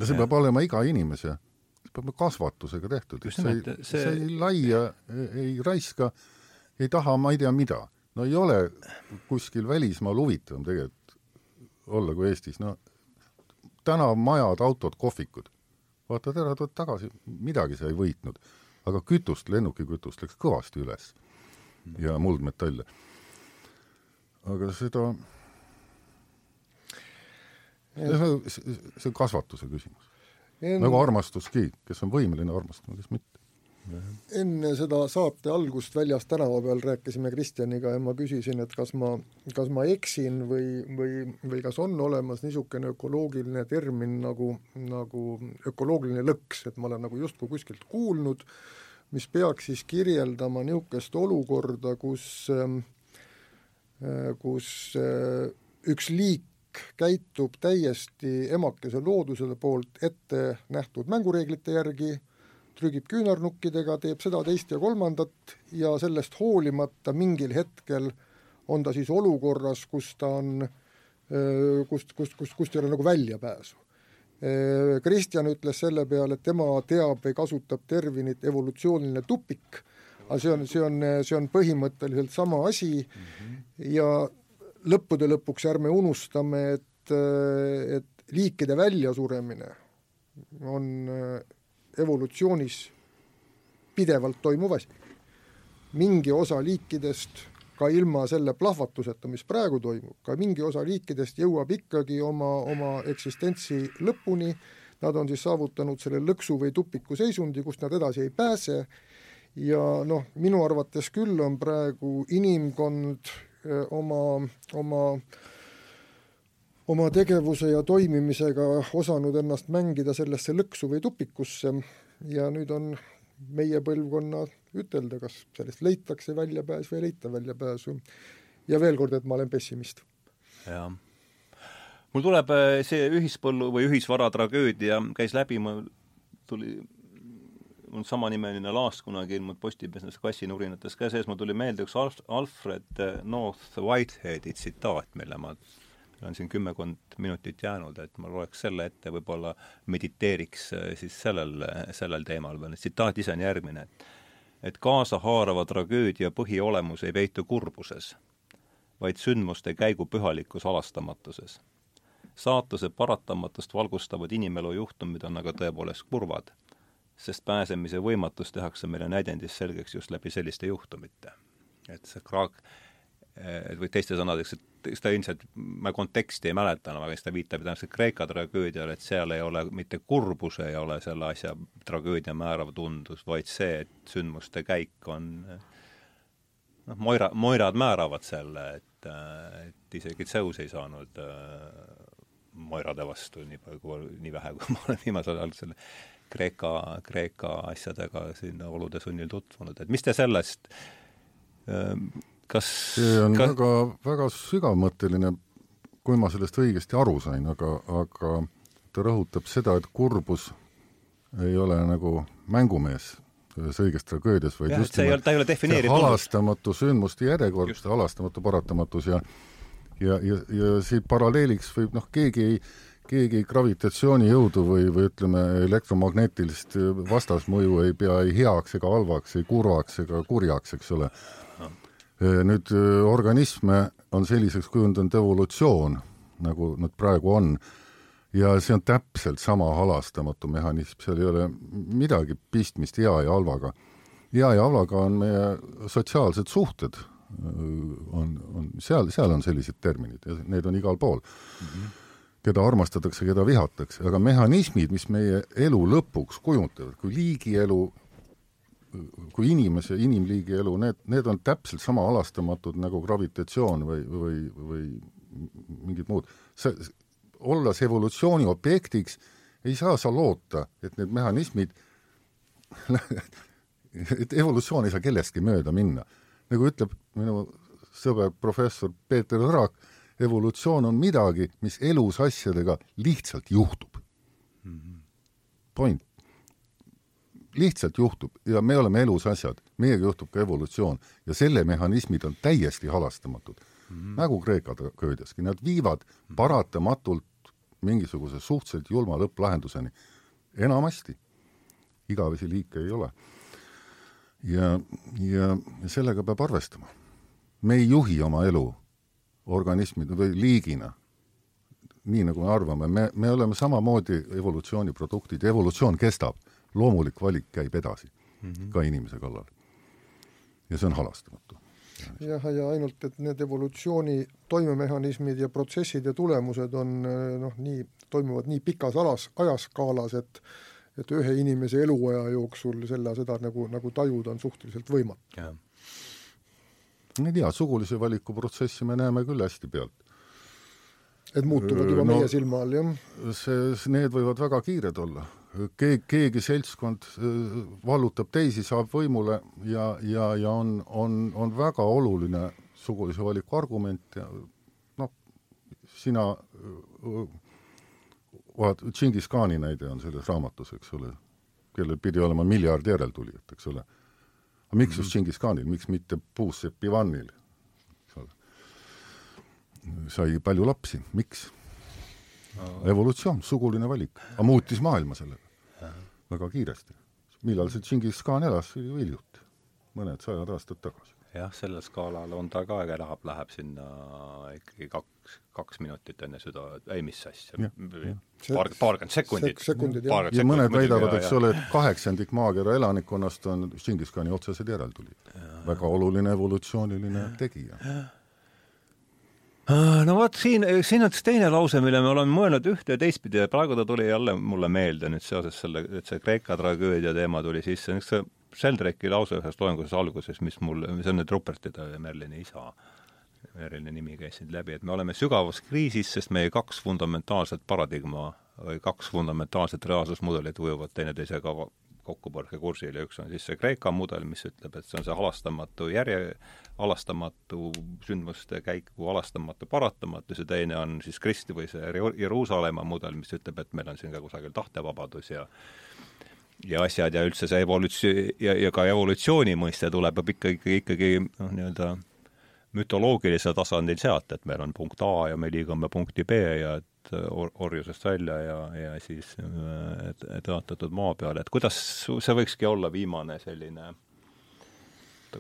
no see ja. peab olema iga inimese, see peab kasvatusega tehtud, see, see, see ei laia, ei raiska, ei taha ma ei tea mida no ei ole kuskil välismaal huvitavam tegelikult olla kui Eestis, no tänav, majad, autod, kohvikud. Vaatad ära, tuled tagasi, midagi sa ei võitnud. aga kütust, lennukikütust läks kõvasti üles ja muldmetalle. aga seda, see on kasvatuse küsimus. nagu armastuski, kes on võimeline armastama, kes mitte enne seda saate algust väljas tänava peal rääkisime Kristjaniga ja ma küsisin, et kas ma, kas ma eksin või, või, või kas on olemas niisugune ökoloogiline termin nagu, nagu ökoloogiline lõks, et ma olen nagu justkui kuskilt kuulnud, mis peaks siis kirjeldama niisugust olukorda, kus, ähm, äh, kus äh, üks liik käitub täiesti emakese loodusele poolt ette nähtud mängureeglite järgi trügib küünarnukkidega, teeb seda, teist ja kolmandat ja sellest hoolimata mingil hetkel on ta siis olukorras, kus ta on, kust, kust, kust, kust ei ole nagu väljapääsu. Kristjan ütles selle peale, et tema teab või kasutab terminit evolutsiooniline tupik, aga see on, see on, see on põhimõtteliselt sama asi mm -hmm. ja lõppude lõpuks ärme unustame, et, et liikide väljasuremine on evolutsioonis pidevalt toimuv asi. mingi osa liikidest ka ilma selle plahvatuseta, mis praegu toimub, ka mingi osa liikidest jõuab ikkagi oma, oma eksistentsi lõpuni, nad on siis saavutanud selle lõksu või tupiku seisundi, kust nad edasi ei pääse ja noh, minu arvates küll on praegu inimkond öö, oma, oma oma tegevuse ja toimimisega osanud ennast mängida sellesse lõksu või tupikusse ja nüüd on meie põlvkonna ütelda, kas sellest leitakse väljapääs või ei leita väljapääsu. ja veel kord, et ma olen pessimist. jah. mul tuleb äh, see ühispõllu või ühisvara tragöödia käis läbi, mul tuli mul samanimeline laast kunagi ilmunud Postimehes kassinurinates ka sees, mul tuli meelde üks Alf, Alfred North Whiteheadi tsitaat, mille ma on siin kümmekond minutit jäänud, et ma loeks selle ette, võib-olla mediteeriks äh, siis sellel, sellel teemal või tsitaat ise on järgmine, et et kaasahaarava tragöödia põhiolemus ei peitu kurbuses, vaid sündmuste käigu pühalikus halastamatuses. saatuse paratamatust valgustavad inimelu juhtumid on aga tõepoolest kurvad, sest pääsemise võimatus tehakse meile näidendis selgeks just läbi selliste juhtumite. et see kraak, või teiste sõnadeks, et seda ilmselt, ma konteksti ei mäleta enam, aga siis ta viitab tõenäoliselt Kreeka tragöödiale, et seal ei ole mitte kurbus ei ole selle asja tragöödia määrav tundus, vaid see, et sündmuste käik on noh, Moira, Moirad määravad selle, et, et isegi Zeus ei saanud äh, Moirade vastu nii palju, nii vähe, kui <laughs> ma olen viimasel ajal selle Kreeka, Kreeka asjadega siin olude sunnil tutvunud, et mis te sellest äh, kas see on ka... väga, väga sügavmõtteline, kui ma sellest õigesti aru sain, aga, aga ta rõhutab seda, et kurbus ei ole nagu mängumees selles õiges tragöödias, vaid ja, just see ei ole, defineeritud. halastamatu sündmuste järjekord, halastamatu paratamatus ja ja, ja, ja siit paralleeliks võib noh, keegi ei, keegi gravitatsioonijõudu või, või ütleme, elektromagnetilist vastasmõju ei pea ei heaks ega halvaks, ei kurvaks ega kurjaks, eks ole nüüd äh, organisme on selliseks kujundanud evolutsioon, nagu nad praegu on, ja see on täpselt sama halastamatu mehhanism, seal ei ole midagi pistmist hea ja halvaga. hea ja halvaga on meie sotsiaalsed suhted, on, on, seal, seal on sellised terminid ja need on igal pool mm. -hmm keda armastatakse, keda vihatakse, aga mehhanismid, mis meie elu lõpuks kujundavad, kui liigielu, kui inimese, inimliigi elu, need, need on täpselt sama halastamatud nagu gravitatsioon või, või, või mingid muud. see, olles evolutsiooni objektiks, ei saa sa loota, et need mehhanismid <laughs> et evolutsioon ei saa kellestki mööda minna. nagu ütleb minu sõber professor Peeter Õrak, evolutsioon on midagi, mis elus asjadega lihtsalt juhtub mm. -hmm. point. Lihtsalt juhtub ja me oleme elus asjad, meiega juhtub ka evolutsioon ja selle mehhanismid on täiesti halastamatud mm. -hmm. nagu Kreeka tragöödiaski, nad viivad mhm. paratamatult mingisuguse suhteliselt julma lõpplahenduseni. enamasti, igavesi liike ei ole. ja, ja sellega peab arvestama. me ei juhi oma elu organismid või liigina, nii nagu me arvame, me, me oleme samamoodi evolutsiooni produktid, evolutsioon kestab, loomulik valik käib edasi mm -hmm. ka inimese kallal. ja see on halastamatu. jah, ja ainult, et need evolutsiooni toimemehhanismid ja protsessid ja tulemused on noh, nii, toimuvad nii pikas alas, ajaskaalas, et et ühe inimese eluaja jooksul selle, seda nagu, nagu tajuda on suhteliselt võimatu ma ei tea, sugulise valiku protsessi me näeme küll hästi pealt. et muutuvad juba no, meie silma all, jah? see, need võivad väga kiired olla. Keegi, keegi seltskond äh, vallutab teisi, saab võimule ja, ja, ja on, on, on väga oluline sugulise valiku argument ja noh, sina äh, vaat-, Džingis Khani näide on selles raamatus, eks ole, kellel pidi olema miljard järeltulijat, eks ole aga miks just Džingis Khanil, miks mitte Puusepp Ivanil, eks ole? sai palju lapsi, miks? Evolutsioon, suguline valik, aga muutis maailma sellega. Väga kiiresti. millal see Džingis Khan elas, hiljuti, mõned sajad aastad tagasi. Jah, sellel skaalal on ta ka, aga läheb, läheb sinna ikkagi kaks, kaks minutit enne süda, ei mis asja, paar, paarkümmend sekundit. jah. ja mõned väidavad, eks ole, et kaheksandik maakera elanikkonnast on Džingis Khani otsesed järeltulijad. väga oluline evolutsiooniline tegija no vot, siin, siin on üks teine lause, mille me oleme mõelnud ühte ja teistpidi ja praegu ta tuli jälle mulle meelde nüüd seoses selle, et see Kreeka tragöödia teema tuli sisse, üks see Sheldrake'i lause ühes loenguses alguses, mis mul, see on nüüd Rupertide ja Merlini isa, Merlini nimi käis siin läbi, et me oleme sügavas kriisis, sest meie kaks fundamentaalset paradigma või kaks fundamentaalset reaalsusmudelit ujuvad teineteisega kokkupõrkekursil ja üks on siis see Kreeka mudel, mis ütleb, et see on see halastamatu järje, halastamatu sündmuste käiku, halastamatu paratamatus ja teine on siis Kristi või see Jeruusalemma mudel, mis ütleb, et meil on siin ka kusagil tahtevabadus ja ja asjad ja üldse see evolutsioon ja, ja ka evolutsiooni mõiste tuleb ikkagi, ikkagi noh, nii-öelda mütoloogilisel tasandil sealt, et meil on punkt A ja me liigume punkti B ja et or-, orjusest välja ja, ja siis tõotatud maa peale, et kuidas see võikski olla viimane selline,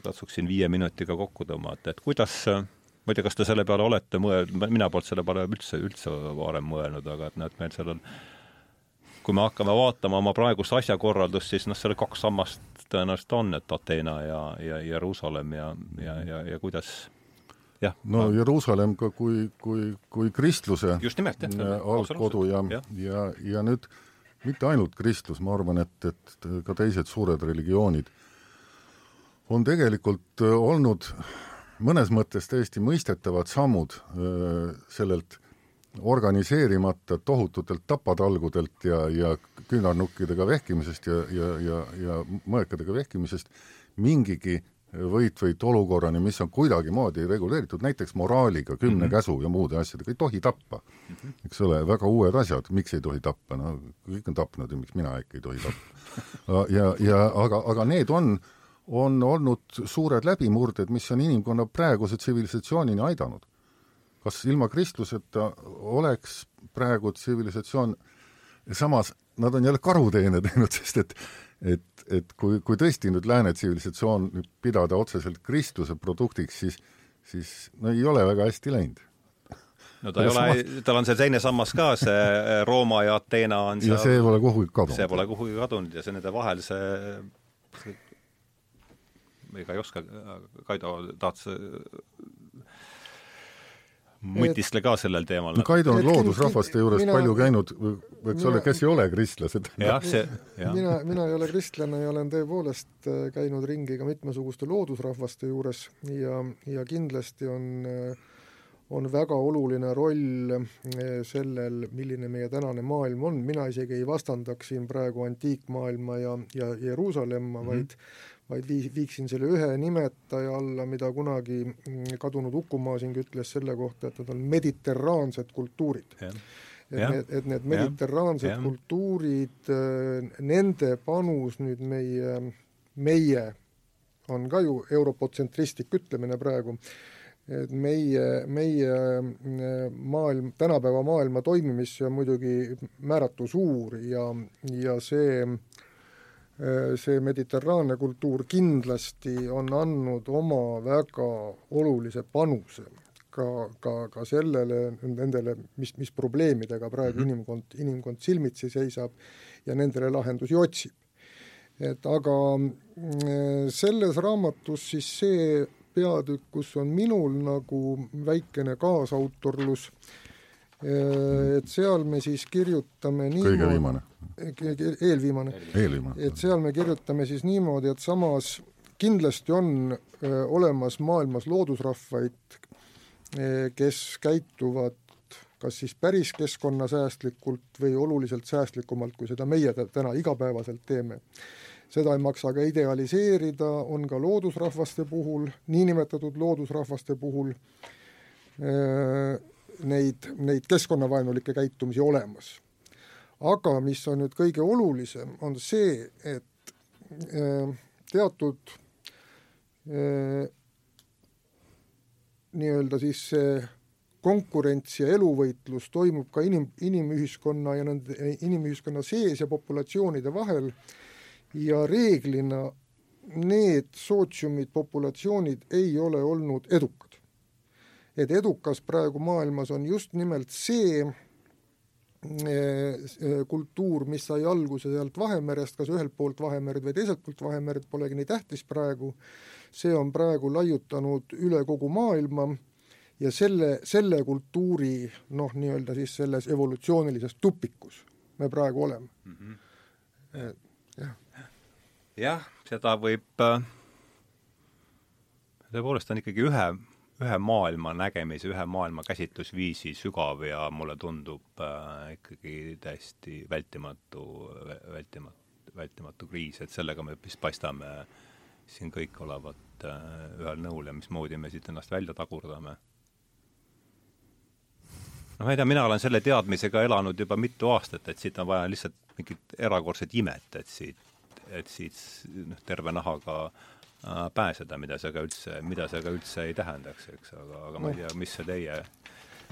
katsuksin viie minutiga kokku tõmmata, et kuidas ma ei tea, kas te selle peale olete mõelnud, mina polnud selle peale üldse, üldse varem mõelnud, aga et näed, meil seal on kui me hakkame vaatama oma praegust asjakorraldust, siis noh, seal kaks sammast tõenäoliselt on, et Ateena ja, ja Jeruusalemm ja, ja, ja, ja kuidas jah. no ma... Jeruusalemm ka kui, kui, kui kristluse just nimelt, jah. algkodu ja, ja, ja, ja nüüd mitte ainult kristlus, ma arvan, et, et ka teised suured religioonid on tegelikult olnud mõnes mõttes täiesti mõistetavad sammud öö, sellelt organiseerimata tohututelt tapatalgudelt ja, ja küünarnukkidega vehkimisest ja, ja, ja, ja mõekadega vehkimisest mingigi võitvõit olukorrani, mis on kuidagimoodi reguleeritud, näiteks moraaliga, kümne mm -hmm. käsu ja muude asjadega, ei tohi tappa mm. -hmm. eks ole, väga uued asjad, miks ei tohi tappa, no kõik on tapnud ja miks mina ikka ei tohi tappa. <laughs> ja, ja aga, aga need on, on olnud suured läbimurded, mis on inimkonna praeguse tsivilisatsioonini aidanud kas ilma kristluseta oleks praegu tsivilisatsioon, samas nad on jälle karuteene <laughs> teinud, sest et et, et kui, kui tõesti nüüd lääne tsivilisatsioon pidada otseselt kristluse produktiks, siis siis no ei ole väga hästi läinud no ta ei ole tal on see teine sammas ka, see äh, Rooma ja Ateena on seal, ja see pole kuhugi kadunud. see pole kuhugi kadunud ja see nende vahel see, see ega ei oska, Kaido, tahad sa mõtistle ka sellel teemal. no Kaido on loodusrahvaste juures mina, palju käinud, eks ole, kes ei ole kristlased. jah, see, jah. mina, mina ei ole kristlane ja olen tõepoolest äh, käinud ringi ka mitmesuguste loodusrahvaste juures ja, ja kindlasti on äh, on väga oluline roll äh, sellel, milline meie tänane maailm on, mina isegi ei vastandaks siin praegu antiikmaailma ja, ja Jeruusalemma mm, -hmm. vaid vaid vii-, viiksin selle ühe nimetaja alla, mida kunagi mm, kadunud Uku Masing ütles selle kohta, et nad on mediterraansed kultuurid. et need, et need mediterraansed ja. kultuurid, äh, nende panus nüüd meie, meie on ka ju europotsentristlik ütlemine praegu, et meie, meie äh, maailm, tänapäeva maailma toimimisse on muidugi määratu suur ja, ja see Äh, see mediterraanne kultuur kindlasti on andnud oma väga olulise panuse ka, ka, ka sellele, nendele, mis, mis probleemidega praegu mm -hmm. inimkond, inimkond silmitsi seisab ja nendele lahendusi otsib. et aga äh, selles raamatus siis see peatükk, kus on minul nagu väikene kaasautorlus, äh, et seal me siis kirjutame niimoodi kõige viimane eelviimane. et seal me kirjutame siis niimoodi, et samas kindlasti on öö, olemas maailmas loodusrahvaid, kes käituvad kas siis päris keskkonnasäästlikult või oluliselt säästlikumalt, kui seda meie täna igapäevaselt teeme. seda ei maksa ka idealiseerida, on ka loodusrahvaste puhul, niinimetatud loodusrahvaste puhul neid, neid keskkonnavaenulikke käitumisi olemas aga mis on nüüd kõige olulisem, on see, et äh, teatud äh, nii-öelda siis see konkurents ja eluvõitlus toimub ka inim, inimühiskonna ja nende inimühiskonna sees ja populatsioonide vahel ja reeglina need sootsiumid, populatsioonid ei ole olnud edukad. Et edukas praegu maailmas on just nimelt see, kultuur, mis sai alguse sealt Vahemerest, kas ühelt poolt Vahemerd või teiselt poolt Vahemerd, polegi nii tähtis praegu, see on praegu laiutanud üle kogu maailma ja selle, selle kultuuri noh, nii-öelda siis selles evolutsioonilises tupikus me praegu oleme mm. -hmm. jah. jah, seda võib, tõepoolest on ikkagi ühe ühe maailma nägemise, ühe maailma käsitlusviisi sügav ja mulle tundub äh, ikkagi täiesti vältimatu, vältimatu, vältimatu kriis, et sellega me vist paistame siin kõik olevat äh, ühel nõul ja mismoodi me siit ennast välja tagurdame. noh, ma ei tea, mina olen selle teadmisega elanud juba mitu aastat, et siit on vaja lihtsalt mingit erakordset imet, et siit, et siit noh, terve nahaga Äh, pääseda, mida see ka üldse, mida see ka üldse ei tähendaks, eks, aga, aga ma ei tea, mis see teie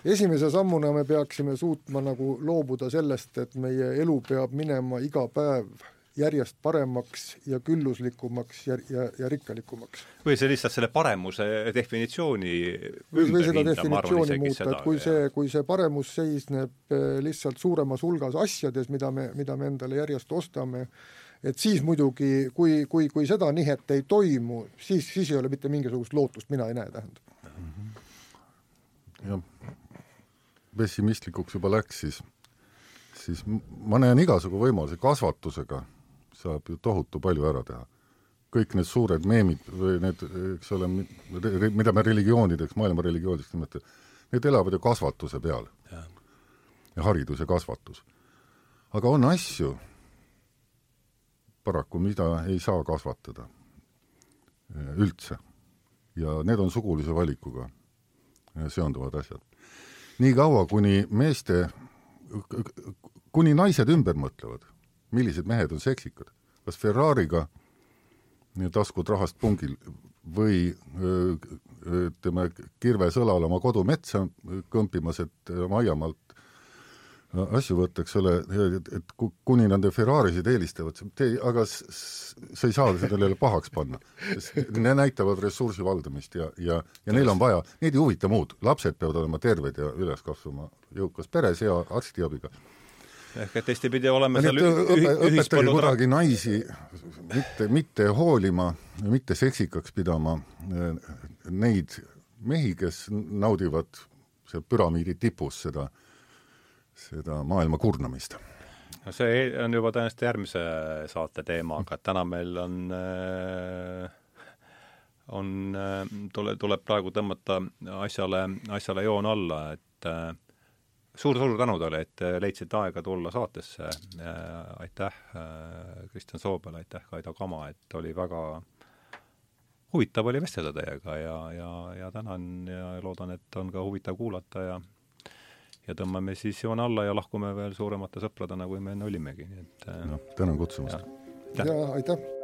esimese sammuna me peaksime suutma nagu loobuda sellest, et meie elu peab minema iga päev järjest paremaks ja külluslikumaks ja, ja, ja rikkalikumaks. või see lihtsalt selle paremuse definitsiooni või, või seda definitsiooni muuta, et kui jah. see, kui see paremus seisneb eh, lihtsalt suuremas hulgas asjades, mida me, mida me endale järjest ostame, et siis muidugi, kui, kui, kui seda nihet ei toimu, siis, siis ei ole mitte mingisugust lootust, mina ei näe, tähendab. jah, pessimistlikuks juba läks, siis, siis ma näen igasugu võimalusi, kasvatusega saab ju tohutu palju ära teha. kõik need suured meemid või need, eks ole, mida me religioonideks, maailma religioonideks nimetame, need elavad ju kasvatuse peal. ja haridus ja kasvatus. aga on asju, paraku, mida ei saa kasvatada äh, üldse. ja need on sugulise valikuga äh, seonduvad asjad. niikaua, kuni meeste, kuni naised ümber mõtlevad, millised mehed on seksikad, kas Ferrari'ga taskud rahast pungil või äh, ütleme, kirves õlal oma kodumetsa kõmpimas, et aiamaalt asju võtta, eks ole, et, et kuni nende Ferrarisid eelistavad, te, aga sa ei saa sellele pahaks panna. sest need näitavad ressursi valdamist ja, ja, ja neil on vaja, neid ei huvita muud, lapsed peavad olema terved ja üles kasvama jõukas peres hea arstiabiga. ehk et teistpidi oleme seal õpe, õpetage kuidagi naisi mitte, mitte hoolima, mitte seksikaks pidama neid mehi, kes naudivad seal püramiidi tipus seda, seda maailma kurnamist no see on juba tõenäoliselt järgmise saate teema, aga täna meil on äh, on, tule, tuleb praegu tõmmata asjale, asjale joon alla, et äh, suur-suur tänu teile, et leidsite aega tulla saatesse äh,. aitäh äh, Kristjan Soobele, aitäh Kaido Kama, et oli väga huvitav oli vestelda teiega ja, ja, ja tänan ja loodan, et on ka huvitav kuulata ja ja tõmbame siis joone alla ja lahkume veel suuremate sõpradena, kui me enne olimegi, nii et noh, tänan kutsumast! ja, ja aitäh!